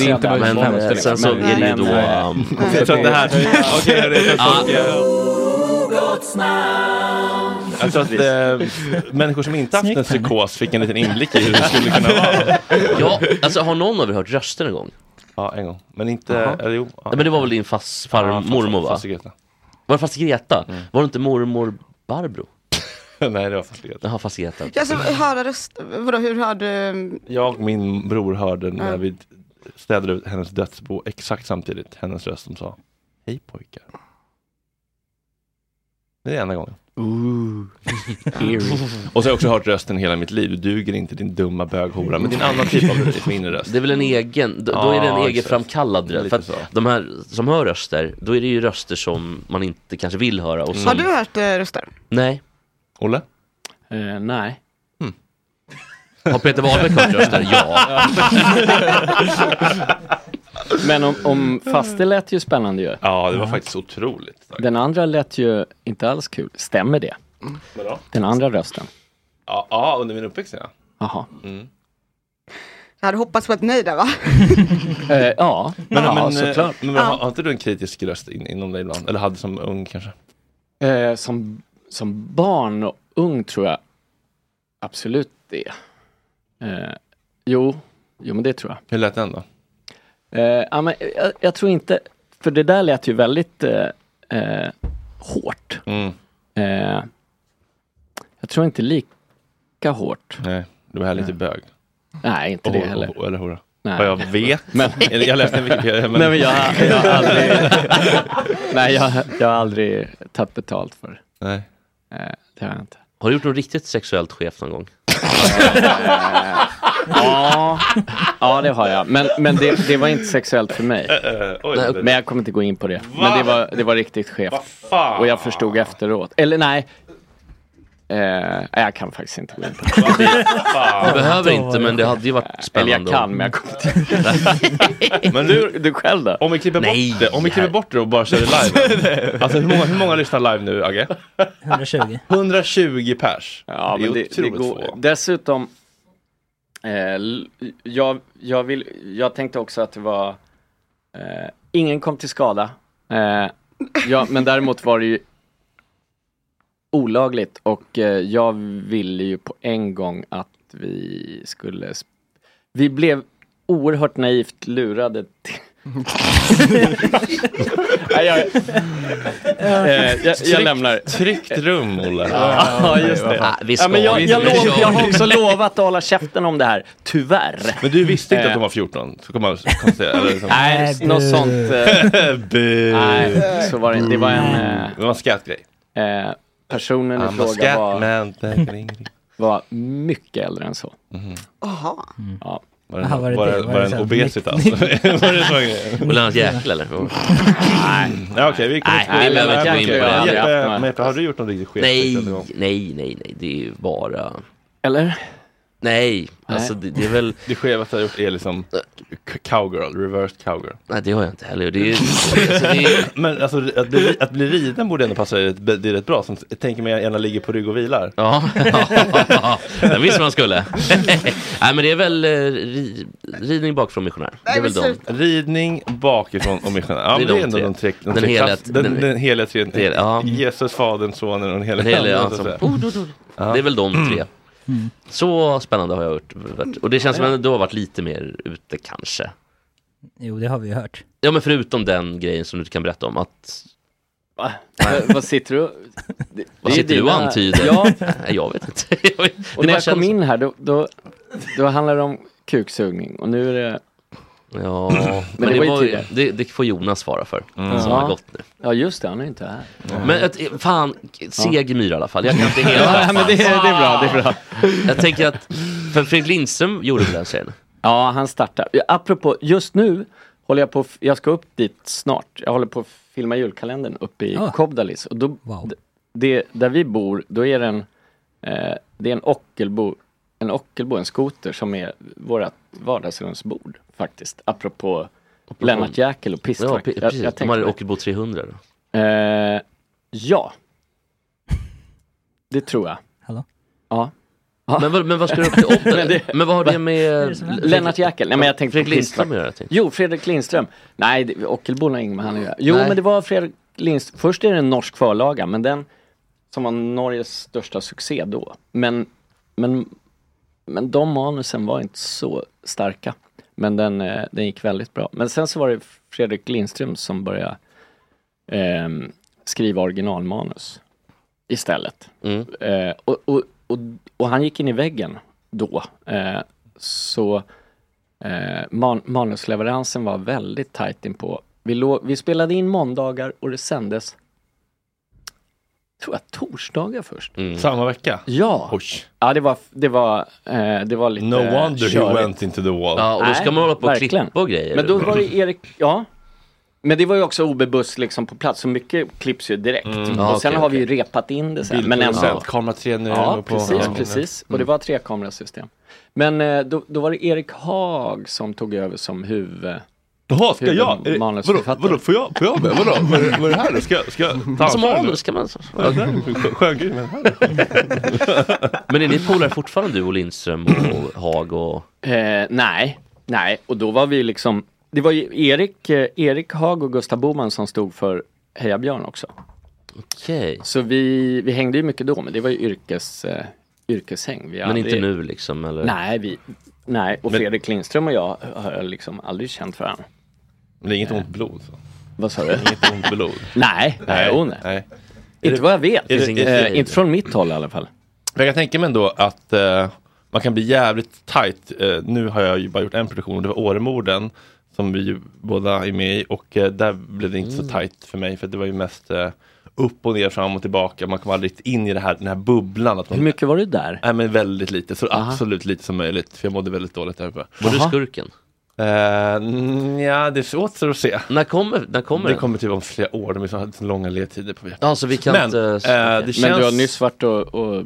Inte Men eh, sen så är det ju då... men- um, Jag tror att det här... Okej, jag tror att Ja. Jag tror att eh, människor som inte haft en psykos fick en liten inblick i hur det skulle kunna vara. Ja, alltså har någon av er hört röster en gång? Ja, en gång. Men inte... Eller jo. Ja. Nej, men det var väl din fas, far, Ja, fast- mormor va? faster Greta. Var det faster Greta? Var det inte mormor Barbro? Nej, det var faster Greta. Jaha, faster Greta. Ja, alltså, höra röst, vadå, hur hörde Jag och min bror hörde när Ja. vi städade ut hennes dödsbo exakt samtidigt. Hennes röst som sa Hej pojkar. Det är enda gången. och så har jag också hört rösten hela mitt liv. Du duger inte din dumma böghora. Men din annan typ av inre röst. Det är väl en egen, då, då är det en egen framkallad röst. För att de här som hör röster, då är det ju röster som man inte kanske vill höra. Och som, Har du hört eh, röster? Nej. Olle? Eh, nej. Har Peter Wahlbeck hört röster? Ja. Men om, om faste lät ju spännande ju. Ja, det var faktiskt otroligt. Den andra lät ju inte alls kul. Stämmer det? Vadå? Den andra rösten? Ja, ja, under min uppväxt ja. Jaha. Mm. Jag hade hoppats på ett nej där va? Eh, ja, Men, ja men, såklart. men, men har, har inte du en kritisk röst in, inom dig ibland? Eller hade som ung kanske? Eh, som, som barn och ung tror jag absolut det. Eh, jo, jo men det tror jag. Hur lät den då? Eh, ja, men jag, jag tror inte, för det där lät ju väldigt eh, eh, hårt. Mm. Eh, jag tror inte lika hårt. Nej, du var här lite bög. Nej, inte det heller. och- Eller hur? Nej. Vad jag vet. Men- Eller jag läste en Wikipedia. Nej men jag, jag har aldrig, nej jag, jag har aldrig tagit betalt för Nej. Eh, det har jag inte. Har du gjort något riktigt sexuellt skevt någon gång? Ja, ja det har jag. Men, men det, det var inte sexuellt för mig. Nej, det- men jag kommer inte gå in på det. Va? Men det var, det var riktigt skevt. Och jag förstod efteråt. Eller nej. Eh, jag kan faktiskt inte gå in på det. Du behöver inte men det hade ju varit Eller spännande. jag kan men jag kommer inte. Men du, du själv då? Om vi klipper Nej. bort det, om vi klipper bort det och bara kör det live. alltså hur många, hur många lyssnar live nu Agge? 120. 120 pers. Ja, det är men det, det går. få. Dessutom, eh, jag, jag, vill, jag tänkte också att det var, eh, ingen kom till skada. Eh, ja, men däremot var det ju olagligt och eh, jag ville ju på en gång att vi skulle, vi blev oerhört naivt lurade Nej, jag, eh, jag, jag lämnar. Tryggt rum Olle. Ja, just det. Ah, vi ja, men jag, jag, lov, jag har också lovat att hålla käften om det här, tyvärr. Men du visste inte Eh. att de var 14? Så kan man konstatera. Eller liksom. Nej, Nej, något sånt. Eh, nej, så var det inte. Det var en eh, Det var en skattgrej. eh, personen i fråga var, var mycket äldre än så. Jaha. Ja. Var det, Jaha, var var det det, det? var Var det en obesitas? var det så grej? Och Lennart Jäkel eller? Ja, okej, vi kommer Nej, vi behöver inte gå in på det. Jeppe, har du gjort något riktigt skevt? Nej, någon nej, nej, nej, det är ju bara... Eller? Nej, alltså det, det är väl... Det skevaste jag gjort är liksom cowgirl, reversed cowgirl. Nej, det har jag inte heller. Det är, alltså, det är, Men alltså att bli, att bli riden borde ändå passa dig, rätt- det är rätt bra. Som, jag tänker mig gärna ligger på rygg och vilar. Ja, den visste man skulle. Nej men det är väl eh, ri, ridning bakifrån missionär. Det är väl de. Ridning bakifrån och missionär. Ja, Det men är det är de ändå tre. de tre, de Den tre heliga- klass, den, den- den, heliga Det är, tre. ja, Jesus, Fadern, Sonen och den heliga alltså, att säga. oh, do, do. Det är väl de tre. Så spännande har jag hört. varit. Och det känns som att du har varit lite mer ute kanske. Jo, det har vi ju hört. Ja men förutom den grejen som du kan berätta om att Va? Vad sitter du det, Vad sitter du och dina- antyder? Ja, Nej, jag vet inte. och när jag kom in här då, då, då handlar det om kuksugning och nu är det Ja, Men men, det det, var ju det, det får Jonas svara för. Mm. Som Ja. har gått nu. Ja just det, han är inte här. Men ett, fan, seg myra i alla fall. Jag kan inte helt Ja, men det, är- det är bra, det är bra. Jag tänker att, för Fredrik Lindström gjorde väl den serien? Ja, han startar. Apropå, just nu håller jag på, jag ska upp dit snart. Jag håller på att filma julkalendern uppe i Ah. Kobdalis. Och då, d- det, där vi bor, då är det en, eh, det är en ockelbo, en ockelbo, en skoter som är vårt vardagsrumsbord faktiskt. Apropå Lennart Jäkel och Ja, pistvakt. pre- precis. De hade. Ockelbo 300 då. Eh, ja. Det tror jag. Hallå? Ja. Men, vad- men vad ska du upp till åtta? Men det- men vad har det med... Lennart Jäkel? Nej men jag tänkte Fredrik Lindström göra? tänkte Jo, Fredrik Lindström. Nej, Ockelbo har inget med han att göra. Jo, Nej. men det var Fredrik Lindström. Först är det en norsk förlaga, men den som var Norges största succé då. Men, men, men de manusen var inte så starka. Men den, eh, den gick väldigt bra. Men sen så var det Fredrik Lindström som började ehm, skriva originalmanus istället. Mm. Eh, och, och, och, och han gick in i väggen då. Eh, så eh, man, manusleveransen var väldigt tajt inpå. Vi, lå, vi spelade in måndagar och det sändes tror jag torsdagar först. Mm. Samma vecka? Ja. Oj. Ja, det var, det var, eh, det var lite No wonder he körigt. went into the wall. Ja, och då ska Nej, man hålla på och verkligen. klippa och grejer. Men då var det Erik, ja. Men det var ju också OB Buss liksom på plats, så mycket klipps ju direkt. Mm. Och Ja, sen okej, har vi ju repat in det sen. Men ändå. Kamera 3 nu. Ja, på- precis, ja. precis. Och det var tre kamerasystem. Men eh, då, då var det Erik Haag som tog över som huvud... Jaha, ska jag? Är det- Vadå, vadå, får jag, får jag med? Vadå, vad är, vad är det här då? Ska, ska jag ta Alltså ansvar nu? manus ska man... Ja, det här är en skön- skön grej med det här. Men är ni polare fortfarande du och Lindström och Haag och... Eh, nej, nej. Och då var vi liksom... Det var ju Erik, eh, Erik Haag och Gustav Boman som stod för Heja Björn också. Okej. Så vi, vi hängde ju mycket då, men det var ju yrkes, eh, yrkeshäng. Vi Men aldrig- inte nu liksom eller? Nej, vi, nej. och Men- Fredrik Lindström och jag har liksom aldrig känt varandra. Men det är inget ont blod? Så. Vad sa du? Inget ont blod? Nej, nej, oh, nej. nej. Inte vad jag vet. Är det- är det- Eh, inte från mitt håll i alla fall. Jag kan tänka mig ändå att eh, man kan bli jävligt tight. Eh, nu har jag ju bara gjort en produktion och det var Åremorden som vi ju båda är med i och eh, där blev det inte så tight för mig för det var ju mest upp och ner, fram och tillbaka. Man kom aldrig in i det här, den här bubblan. Att man, Hur mycket var du där? Nej men väldigt lite, så Aha. absolut lite som möjligt. För jag mådde väldigt dåligt där uppe. Var du skurken? Uh, ja, det återstår att se. När kommer, när kommer Det den? kommer typ om flera år, de är så, långa ledtider på vet. Ja, så vi kan Men, inte... eh, det Men känns... du har nyss varit och, och eh,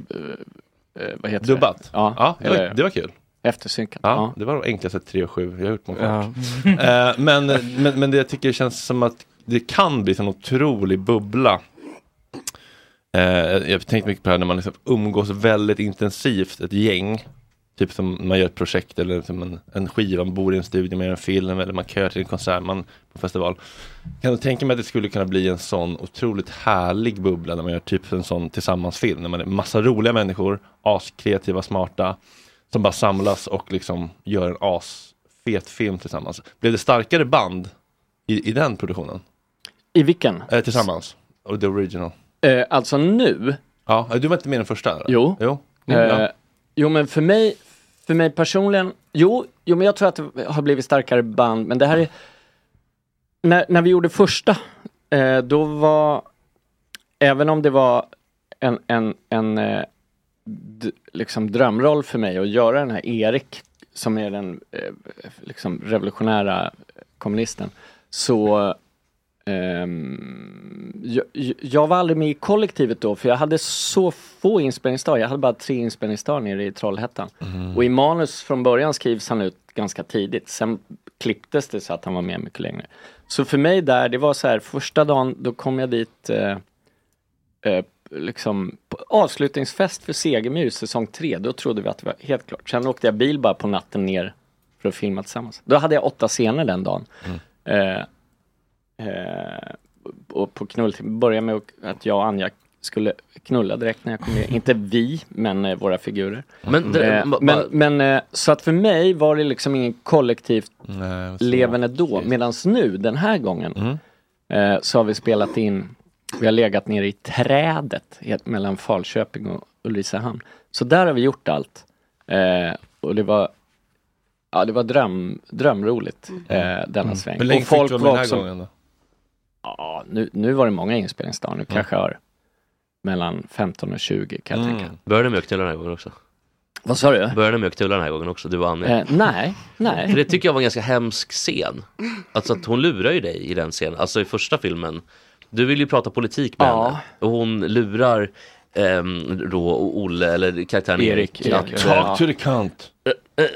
vad heter Dubbat? det? Ja, Ja, det var, det var kul. eftersynkat. Ja, Ja. det var de enklaste 3 och 7 jag har gjort många Ja. Eh, men, men, men det jag tycker känns som att det kan bli en otrolig bubbla. Eh, jag tänkte mycket på det här när man liksom umgås väldigt intensivt, ett gäng. Typ som man gör ett projekt eller som en, en skiva, man bor i en studio, man gör en film eller man kör till en konsert man, på festival. Kan du tänka mig att det skulle kunna bli en sån otroligt härlig bubbla när man gör typ en sån tillsammansfilm. När man är massa roliga människor, askreativa, smarta, som bara samlas och liksom gör en asfet film tillsammans. Blev det starkare band i, i den produktionen? I vilken? Eh, tillsammans? Och the original? Eh, alltså nu? Ja, du var inte med i den första? Eller? Jo. Jo. Eh, Ja. Jo men för mig, för mig personligen, jo, jo men jag tror att det har blivit starkare band, men det här är när, när vi gjorde första, eh, då var, även om det var en, en, en eh, d, liksom drömroll för mig att göra den här Erik, som är den eh, liksom revolutionära eh, kommunisten, så Ehm, jag, jag var aldrig med i kollektivet då för jag hade så få inspelningsdagar. Jag hade bara tre inspelningsdagar nere i Trollhättan. Och i manus från början skrivs han ut ganska tidigt. Sen klipptes det så att han var med mycket längre. Så för mig där, det var så här första dagen, då kom jag dit eh, eh, liksom avslutningsfest för Segemyhr säsong 3. Då trodde vi att det var helt klart. Sen åkte jag bil bara på natten ner för att filma tillsammans. Då hade jag åtta scener den dagen. Eh, Eh, och på knull, börja med att jag och Anja skulle knulla direkt när jag kom ner. Inte vi, men eh, våra figurer. Men det- eh, men, men eh, så att för mig var det liksom ingen kollektivt Nej, levande då. Medan nu, den här gången, Mm. eh, så har vi spelat in, vi har legat nere i trädet helt mellan Falköping och Ulricehamn. Så där har vi gjort allt. Eh, och det var Ja, det var dröm, drömroligt eh, denna Mm. sväng. Hur länge Och fick folk du med var den här gången då? Ja, nu, nu var det många inspelningsdagar. Nu kanske jag har mellan 15 och 20 kan jag Mm. tänka. Började mjölktullar den här gången också? Vad sa du? Började mjölktullar den här gången också, du och Annie? Eh, nej, nej. För det tycker jag var en ganska hemsk scen. Alltså att hon lurar ju dig i den scenen, alltså i första filmen. Du vill ju prata politik med Ja. henne och hon lurar ehm, då Olle, eller karaktären Erik. Erik, eh, Talk to the cunt.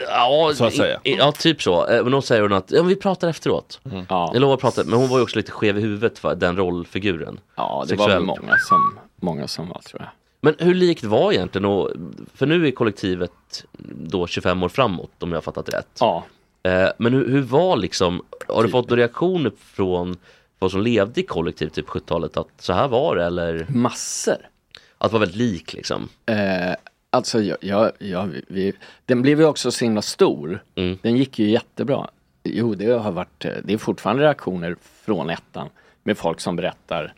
ja, Så att säga. Ja, typ så. Eh, Men då säger hon att ja, vi pratar efteråt. Ja. Jag lovar att prata, men hon var ju också lite skev i huvudet för den rollfiguren. Ja, det var väl många som, många som var tror jag. Men hur likt var egentligen, och, för nu är kollektivet då 25 år framåt om jag har fattat rätt. Ja. Eh, men hur, hur var liksom, har du fått några reaktioner från folk som levde i kollektiv typ 70-talet att så här var det eller? Massor. Att vara väldigt lik liksom? Eh, alltså, jag, jag, jag, vi, den blev ju också så himla stor. Mm. Den gick ju jättebra. Jo, det har varit, eh, det är fortfarande reaktioner från ettan med folk som berättar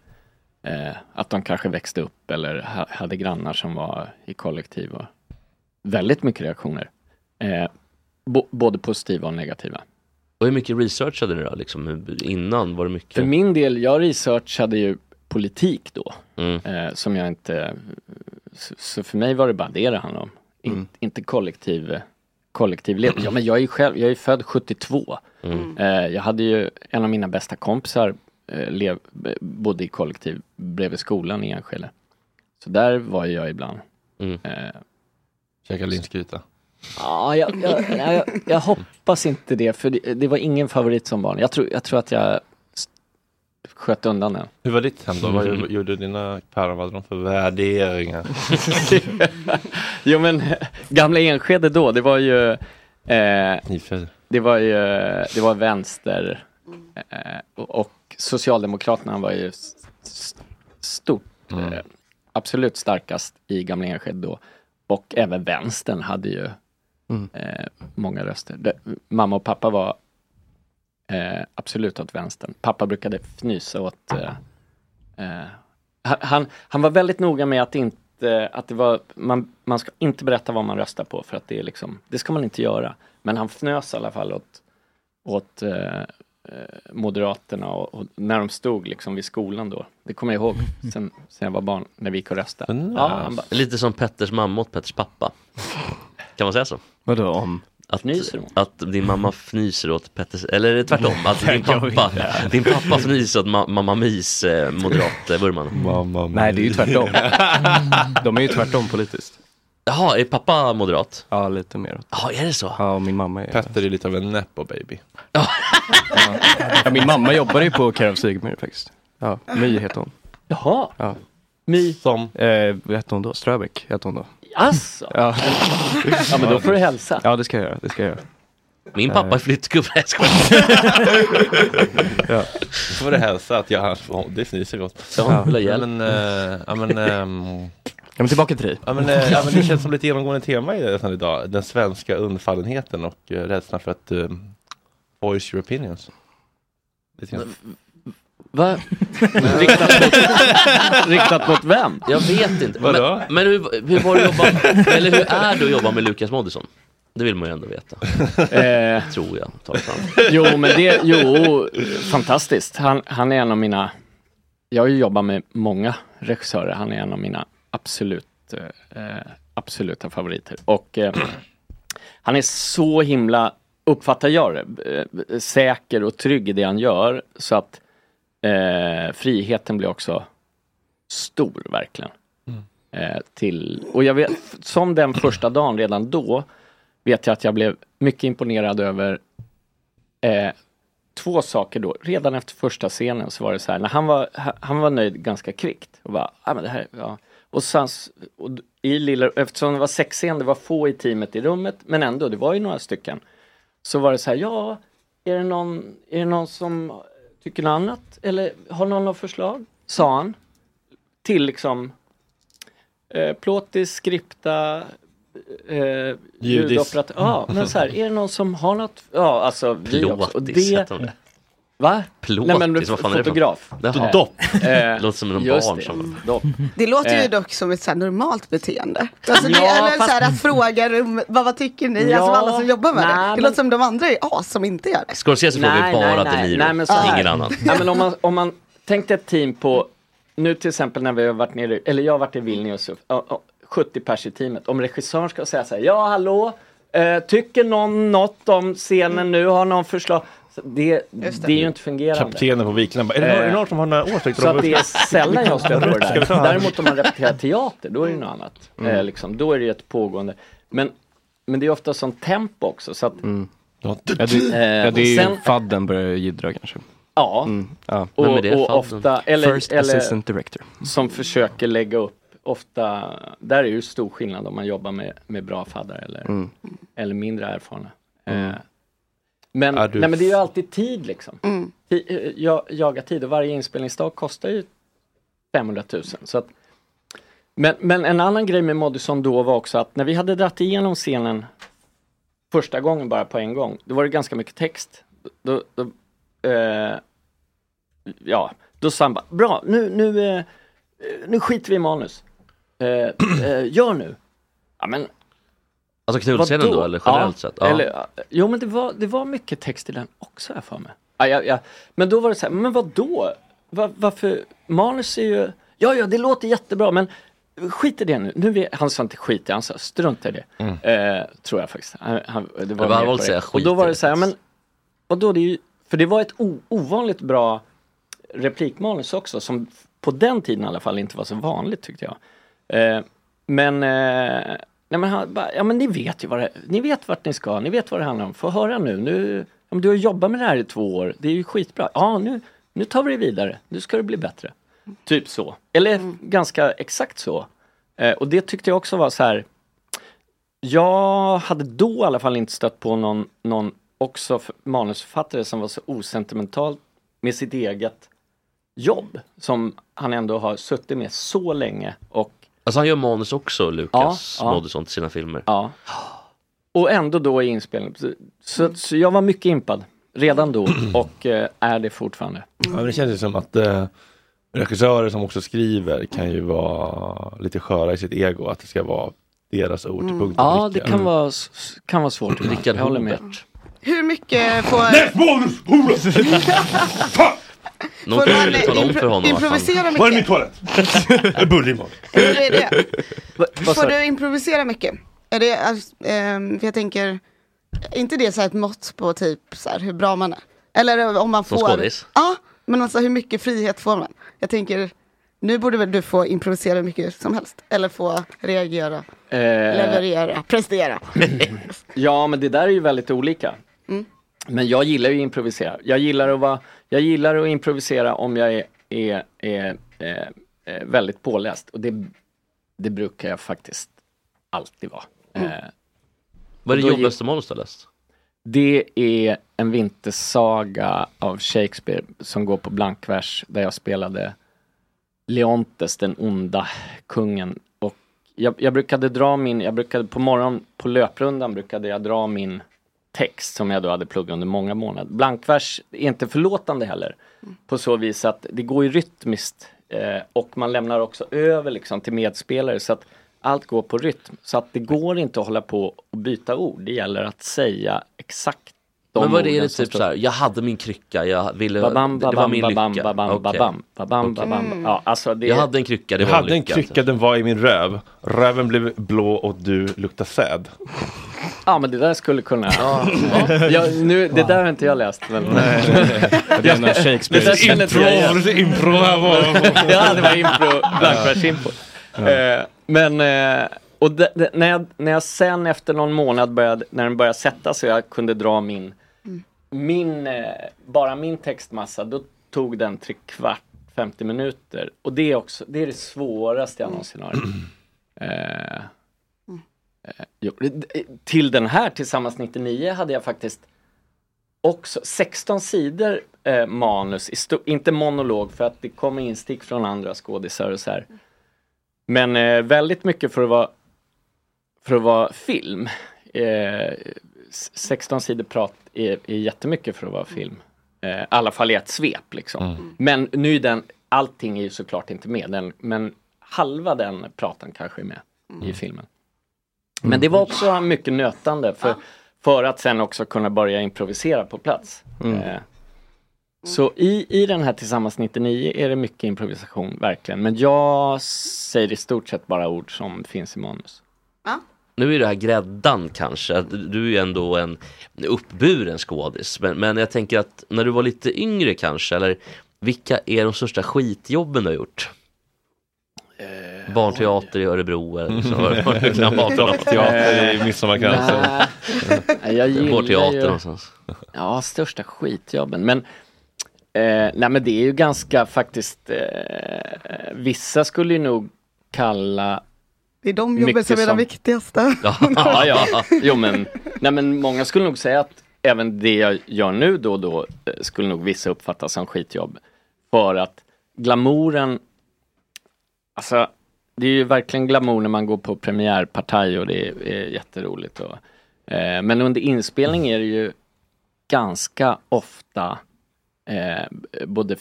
eh, att de kanske växte upp eller ha, hade grannar som var i kollektiv. Och väldigt mycket reaktioner. Eh, bo, både positiva och negativa. Och hur mycket researchade ni då? Liksom, innan var det mycket? För min del, jag researchade ju politik då. Mm. Eh, som jag inte... Så, så för mig var det bara det det handlade om. In, Mm. Inte kollektiv, kollektivled. Ja men jag är ju själv, jag är född 72. Mm. Eh, jag hade ju en av mina bästa kompisar eh, lev, bodde i kollektiv bredvid skolan i Enskede. Så där var ju jag ibland. Mm. Eh, Käka linsgryta. Ja, jag, jag, jag, jag, hoppas inte det, för det, det var ingen favorit som barn. Jag tror, jag tror att jag sköt undan den. Hur var ditt hem då? Vad Mm. gjorde- dina päron? Vad hade de för värderingar? jo men gamla Enskede då, det var ju eh, Det var ju, det var vänster eh, och, Socialdemokraterna var ju s- s- stort, Mm. eh, absolut starkast i gamla Enskede då. Och även vänstern hade ju Mm. eh, många röster. Det, mamma och pappa var eh, absolut åt vänstern. Pappa brukade fnysa åt eh, eh, han- han, var väldigt noga med att inte, att det var, man, man ska inte berätta vad man röstar på för att det är liksom, det ska man inte göra. Men han fnös i alla fall åt, åt eh, eh, Moderaterna och, och när de stod liksom vid skolan då. Det kommer jag ihåg sen, sen jag var barn, när vi gick och röstade. Ja, bara, Lite som Petters mamma åt Petters pappa. Kan man säga så? Vadå om? Att, att din mamma fnyser åt Petters, eller tvärtom, att din pappa, din pappa fnyser åt ma- mamma Mis eh, moderatvurman. Nej, det är ju tvärtom. De är ju tvärtom politiskt. Jaha, är pappa moderat? Ja, lite mer. Ja, är det så? Ja, och min mamma är... Petter är lite av en nepo baby. Ja, min mamma jobbar ju på Care of Sigmyr faktiskt. Ja, My heter hon. Jaha. Ja. My? Som? Eh, vad hette hon då? Ströbeck hette hon då. Asså? Ja. Ja, men då får du hälsa. Ja, det ska jag göra. Det ska jag göra. Min pappa är Eh, flyttgubbe, jag skojar. Ja. Då får du hälsa att jag, det fnyser. Ja, vill ha hjälp. Men, eh, ja men, ehm, Ja, men tillbaka till dig. ja, men, eh, ja, men det känns som lite genomgående tema i det idag. Den svenska undfallenheten och uh, rädslan för att uh, voice your opinions. Va? riktat, mot, riktat mot vem? Jag vet inte. Men, Vadå? men hur, hur var det att jobba, eller hur är det att jobba med Lukas Moodysson? Det vill man ju ändå veta. Eh, Tror jag, tar fram. jo, men det, jo, fantastiskt. Han, han är en av mina, jag har ju jobbat med många regissörer. Han är en av mina absolut, eh, absoluta favoriter. Och eh, han är så himla, uppfattar jag det, eh, säker och trygg i det han gör. Så att eh, friheten blir också stor, verkligen. Eh, till, och jag vet, som den första dagen redan då, vet jag att jag blev mycket imponerad över eh, två saker då. Redan efter första scenen så var det så här, när han var, ha- han var nöjd ganska kvickt. Och bara, ah, men det här, ja. Och sen, och i lilla, eftersom det var sexscen, det var få i teamet i rummet, men ändå, det var ju några stycken. Så var det så här, ja, är det någon, är det någon som tycker något annat? Eller har någon något förslag? Sa han. Till liksom eh, plåtis, skripta, eh, ljudoperatör. Ja, men så här, är det någon som har något? Ja, alltså vi också. Och Plåtis det, de det. Va? Plåtis, vad fan är det för- fotograf. Jaha. Dopp. Det låter som just barn det. som- Dopp. Det låter ju Eh. dock som ett så här normalt beteende. Alltså det, Ja, eller fast- så här att fråga rum- vad, vad tycker ni? Ja, alltså alla som jobbar med det. nej, Det men- låter som de andra är as som inte gör det. Scorsese frågar ju bara De Niro, nej, men så här. ingen annan. Nej, men om man, om man tänkte ett team på, nu till exempel när vi har varit nere, eller jag har varit i Vilnius, ja, ja, 70 pers i teamet. Om regissören ska säga så här, ja hallå, eh, tycker någon något om scenen nu, har någon förslag? Så det, det. är ju inte fungerande. Kaptenen på Viken bara, är det, någon, är det någon som har några åsikter? Så att det är sällan jag stöter på det där. Däremot om man repeterar teater, då är det något annat. Mm. Eh, liksom, då är det ett pågående. Men, men det är ofta sånt tempo också. Så att, Ja, det, Eh, ja, det är ju sen- fadden börjar jiddra kanske. Ja. Mm, ja. Och, och ofta, eller, First eller assistant director. som försöker lägga upp, ofta, där är ju stor skillnad om man jobbar med, med bra faddar eller, Mm. eller mindre erfarna. Mm. Eh, men, nej, men det är ju alltid tid liksom. Mm. Eh, jag, jaga tid och varje inspelningsdag kostar ju 500 000. Så att, men, men en annan grej med Modison då var också att när vi hade dratt igenom scenen första gången bara på en gång, då var det ganska mycket text. Då, då, eh, ja, då sa han bara, bra, nu, nu, eh, nu skiter vi i manus. Eh, eh, gör nu. Ja, men, Alltså knullscenen vadå? då, eller generellt ja, sett? Ja. Eller, jo men det var, det var mycket text i den också här för mig. Ja, ja, ja. Men då var det så här, men vad då? Va, varför? Manus är ju, ja ja det låter jättebra men skit i det nu. nu är, han sa inte skit i, han sa strunt i det. Mm. Eh, tror jag faktiskt. Han, han, det var Det var säga. Och då var det så här, men vadå det är ju, för det var ett ovanligt bra replikmanus också som på den tiden i alla fall inte var så vanligt tyckte jag. Eh, men, eh, nej men han bara, ja men ni vet ju vad det ni vet vart ni ska, ni vet vad det handlar om, få höra nu, nu, ja, men du har jobbat med det här i två år, det är ju skitbra, ja nu, nu tar vi det vidare, nu ska det bli bättre. Typ så, eller ganska exakt så. Eh, och det tyckte jag också var så här, jag hade då i alla fall inte stött på någon, någon också manusförfattare som var så osentimental med sitt eget jobb som han ändå har suttit med så länge och Alltså han gör manus också, Lukas Ja, ja. Moodysson, till sina filmer. Ja. Och ändå då i inspelning. Så, så, jag var mycket impad redan då och eh, är det fortfarande. Ja, men det känns ju som att eh, regissörer som också skriver kan ju vara lite sköra i sitt ego, att det ska vara deras ord till punkt och Ja, det kan vara, s- s- kan vara svårt. Rickard. Hobert. Hur mycket får... Någon Får kan man väl tala om för honom att improvisera mycket? Var är min toalett? Sa Får du? improvisera mycket? Är det, alltså, ehm, för jag tänker, är inte det så här ett mått på typ så här, hur bra man är? Eller om man Som får... skådis? Ja, men alltså hur mycket frihet får man? Jag tänker, nu borde väl du få improvisera hur mycket som helst? Eller få reagera, Eh, leverera, prestera. Ja, men det där är ju väldigt olika. Men jag gillar ju att improvisera. Jag gillar att, vara, jag gillar att improvisera om jag är, är, är, är, är väldigt påläst. Och det, det brukar jag faktiskt alltid vara. Mm. Eh, Vad är det jobbigaste manus du har läst? Det är en vintersaga av Shakespeare som går på blankvers där jag spelade Leontes, den onda kungen. Och jag, jag brukade dra min, jag brukade på morgonen på löprundan brukade jag dra min text som jag då hade pluggat under många månader. Blankvers är inte förlåtande heller. På så vis att det går ju rytmiskt eh, och man lämnar också över liksom till medspelare så att allt går på rytm. Så att det går inte att hålla på och byta ord. Det gäller att säga exakt de Men vad är det, är typ står- så här, jag hade min krycka, jag ville, Babam, det var babam, min babam, lycka. babam, Okej. babam, babam, Okej. babam. Ja, alltså det... Jag hade en krycka, det Jag var hade en lycka. krycka, den var i min röv. Röven blev blå och du luktar säd. Ja men det där skulle kunna... Ja, ja, nu, det där har inte jag läst. Men... Nej. Det är när Shakespeare- Det inte jag igen. Impro, impro här var Ja det var impro, blankversinfo. Eh, men, eh, och det, det, när, jag, när jag sen efter någon månad började, när den började sätta sig och jag kunde dra min, min eh, bara min textmassa, då tog den tre kvart, 50 minuter. Och det är också, det är det svåraste jag någonsin har. Eh, eh, det- till den här, Tillsammans 99, hade jag faktiskt också 16 sidor eh, manus, inte monolog för att det kommer instick från andra skådisar och så här. Men eh, väldigt mycket för att vara, för att vara film. Eh, s- 16 sidor prat är, är jättemycket för att vara film. Eh, I alla fall i ett svep liksom. Men nu är den, allting är ju såklart inte med, den, men halva den pratan kanske är med i filmen. Men det var också mycket nötande för, för att sen också kunna börja improvisera på plats. Mm. Eh, så i, i den här Tillsammans 99 är det mycket improvisation, verkligen. Men jag säger i stort sett bara ord som finns i manus. Nu är det här gräddan kanske, du är ju ändå en uppburen skådis. Men, men jag tänker att när du var lite yngre kanske, eller vilka är de största skitjobben du har gjort? Barnteater i Örebro eller så. Var- var det kan vara för något? Teater i Midsommarkransen. Nej, jag gillar Vår teater ju- någonstans. Ja, största skitjobben. Men, eh, nej, men det är ju ganska faktiskt, eh, vissa skulle ju nog kalla Det är de jobben som är de viktigaste. ja, ja. Jo, men, nej, men många skulle nog säga att även det jag gör nu då och då eh, skulle nog vissa uppfatta som skitjobb. För att glamouren, alltså det är ju verkligen glamour när man går på premiärpartaj och det är, är jätteroligt. Och, eh, men under inspelning är det ju ganska ofta eh, både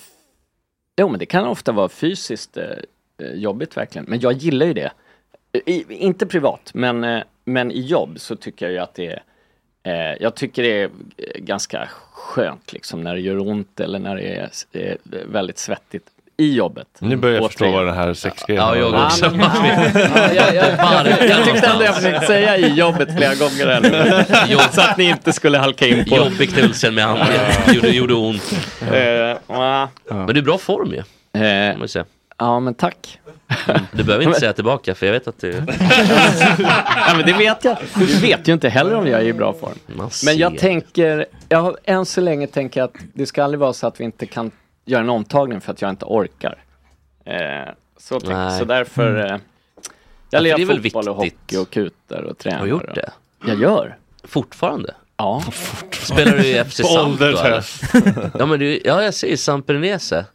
Jo men det kan ofta vara fysiskt eh, jobbigt verkligen. Men jag gillar ju det. I, inte privat, men, eh, men i jobb så tycker jag ju att det är eh, Jag tycker det är eh, ganska skönt liksom när det gör ont eller när det är eh, väldigt svettigt i jobbet. Nu börjar jag förstå vad den här sexgrejen Ja, jag också. Ja, jag, jag, jag, jag tyckte ändå jag försökte säga i jobbet flera gånger här nu. Så att ni inte skulle halka in på Jobbig med handen, gjorde, gjorde ont. Eh, ja. Men du är bra form ju. Eh, säga. Ja men tack. Du behöver inte säga tillbaka för jag vet att du... ja, men det vet jag. Du vet ju inte heller om jag är i bra form. Men jag tänker, jag har än så länge tänker jag att det ska aldrig vara så att vi inte kan göra en omtagning för att jag inte orkar. Eh, så, tänk, så därför, Mm. eh, Ja, jag för lirar det är väl fotboll och viktigt. hockey och kutar och tränar. Har du gjort och- det? Jag gör. Fortfarande? Ja. Spelar du i FC Samp då. Ja men du, ja jag ser Samprenese.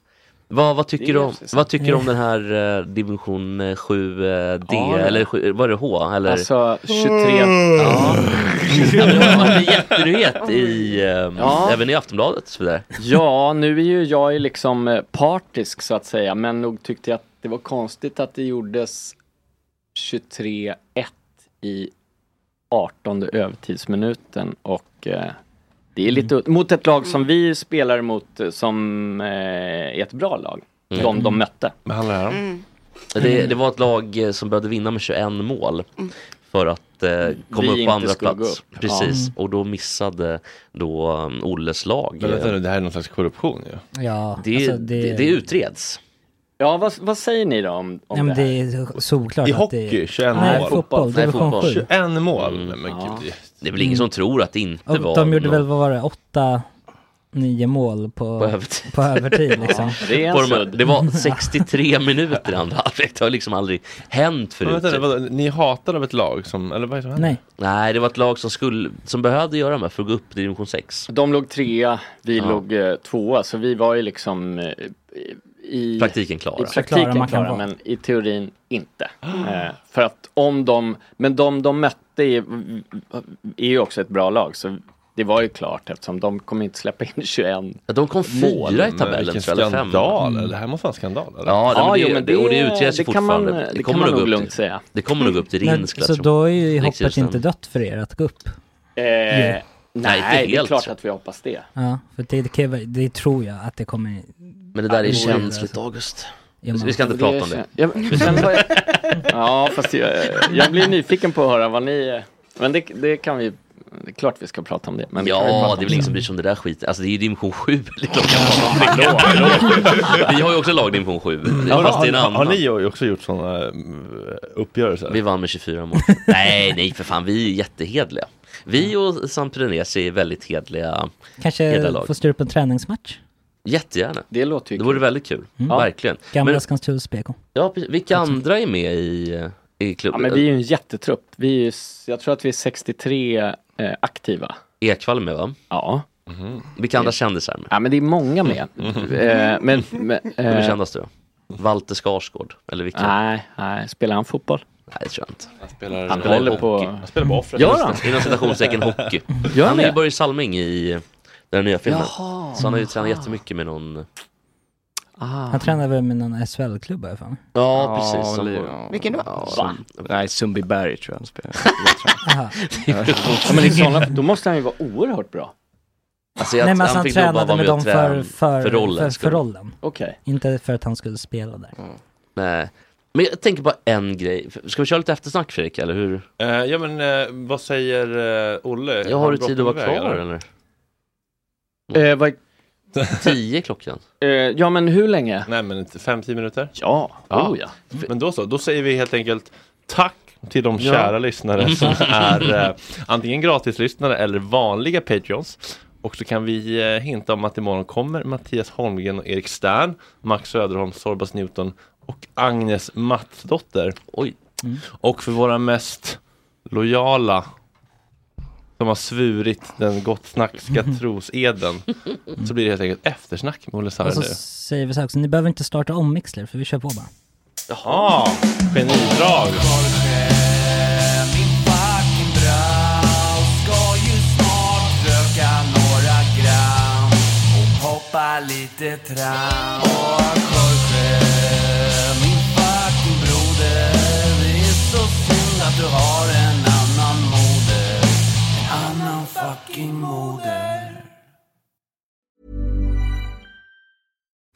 Vad, vad tycker är du om, vad tycker du om den här eh, division eh, 7 D Ja, eller sju- var det H? Eller? Alltså 23. Ja. ja men det har varit en jättenyhet i, eh, Ja. även i Aftonbladet och så vidare. Ja, nu är ju jag ju liksom eh, partisk så att säga, men nog tyckte jag att det var konstigt att det gjordes 23-1 i 18 övertidsminuten och eh, det är lite mot ett lag som vi spelar mot eh, som eh, är ett bra lag. Mm. De de mötte. Vad handlar det om? Det, det var ett lag eh, som behövde vinna med 21 mål för att eh, komma Vi upp på andra plats. upp. Precis, Ja. och då missade då um, Olles lag. Men vänta nu, det här är någon slags korruption ju. Ja, det, alltså det... Det, utreds. Ja, vad, vad säger ni då om, om Nej, men det det här? är solklart I att hockey, det 21 Nej, mål. fotboll, Nej, division fotboll. 7. 21 mål? Mm. Nej, men Ja. gud. Det är väl ingen som tror att det inte Och var de gjorde någon- väl, vad var det, åtta, nio mål på, På övertid. på övertid liksom. Det är På de här, sudd. det var 63 minuter i andra halvlek. Det har liksom aldrig hänt Men förut. vänta, vadå, ni hatar av ett lag som, eller vad är det som händer? Nej, Nej, det var ett lag som, skulle, som behövde göra de här för att gå upp till division 6. De låg trea, vi Ja. låg eh, tvåa, så vi var ju liksom eh, i Praktiken klara. I praktiken klara klara, men i teorin inte. Eh, för att om de, men de de mötte är, är ju också ett bra lag, så det var ju klart eftersom de kommer inte släppa in 21 Ja, De kom fyra i tabellen vilken tror jag, eller fem. skandal, eller? det här måste vara en skandal eller? Ja, Ja, men jo, det, men det- och det utreds ju det kan man- fortfarande. det kan kommer man nog lugnt till- säga. Det kommer nog upp till men, Rinskla så tror då är ju hoppet inte dött för er att gå upp. Eh, nej, inte det är klart så. att vi hoppas det. Ja, för det, det, det tror jag att det kommer... Men det där är Ja, känsligt. August. Ja, Vi ska inte prata om det. Jag, ja, fast jag, jag blir nyfiken på att höra vad ni... Men det, det kan vi... Det är klart vi ska prata om det. Men Ja, det är väl ingen som bryr sig om det där skiten. Alltså det är ju division 7. Det är klart att man pratar om det. Vi har ju också lag division 7. Har, Fast det är en har, har ni också gjort sådana äh, uppgörelser? Vi vann med 24 mål. nej, nej för fan, vi är jättehedliga. Vi och Samprenese är väldigt hedliga. Kanske få styra upp en träningsmatch? Jättegärna. Det låter ju Det vore kul. väldigt kul. Mm. Verkligen. Gamla BK. ja, vilka andra är med i, i Ja, klubben? men vi är ju en jättetrupp. Vi är, jag tror att vi är 63 eh, aktiva. Ekvall är med va? Ja. Vilka andra kändisar är med? ja, men det är många med. Eh, men, men, Vem är eh, kändast då? Walter Skarsgård? Eller vilka? nej, nej, spelar han fotboll? Nej, det tror jag inte. Han spelar, Han spelar på... han spelar på offret. Gör han? Inom citationstecken hockey. Gör Han är ju det? Börje Salming i Den nya filmen. Jaha. Så han har ju tränat jättemycket med någon Ah. Han tränar väl med någon SHL-klubb har jag för mig. Ja, precis. Ja, Som- ja. Vilken då? Va? Nej, Sundbyberg tror jag han spelar. Ja, men i sådana, då måste han ju vara oerhört bra. Alltså jag, Nej men han han bara tränade med dem för, för, för rollen. För, för rollen. Okej. Inte för att han skulle spela där. Nej. Men jag tänker på en grej. Ska vi köra lite eftersnack Fredrik, eller hur? Eh, ja men eh, vad säger eh, Olle? Jag har du han tid att vara kvar eller? eller? Eh, vad, Tio klockan. eh, ja men hur länge? Nej men inte fem, tio minuter. Ja, Ja. oh ja. Men då så, då säger vi helt enkelt tack till de Ja. kära lyssnare som är eh, antingen gratislyssnare eller vanliga Patreons. Och så kan vi eh, hinta om att imorgon kommer Mattias Holmgren och Erik Stern, Max Söderholm, Sorbas Newton och Agnes Mattsdotter. Oj. Och för våra mest lojala som har svurit den gott snackska troseden så blir det helt enkelt eftersnack med Olle Sarre Och så nu. säger vi så här också, ni behöver inte starta om Mixler för vi kör på bara. Jaha, genidrag! Min fucking brau fucking moder.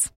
details.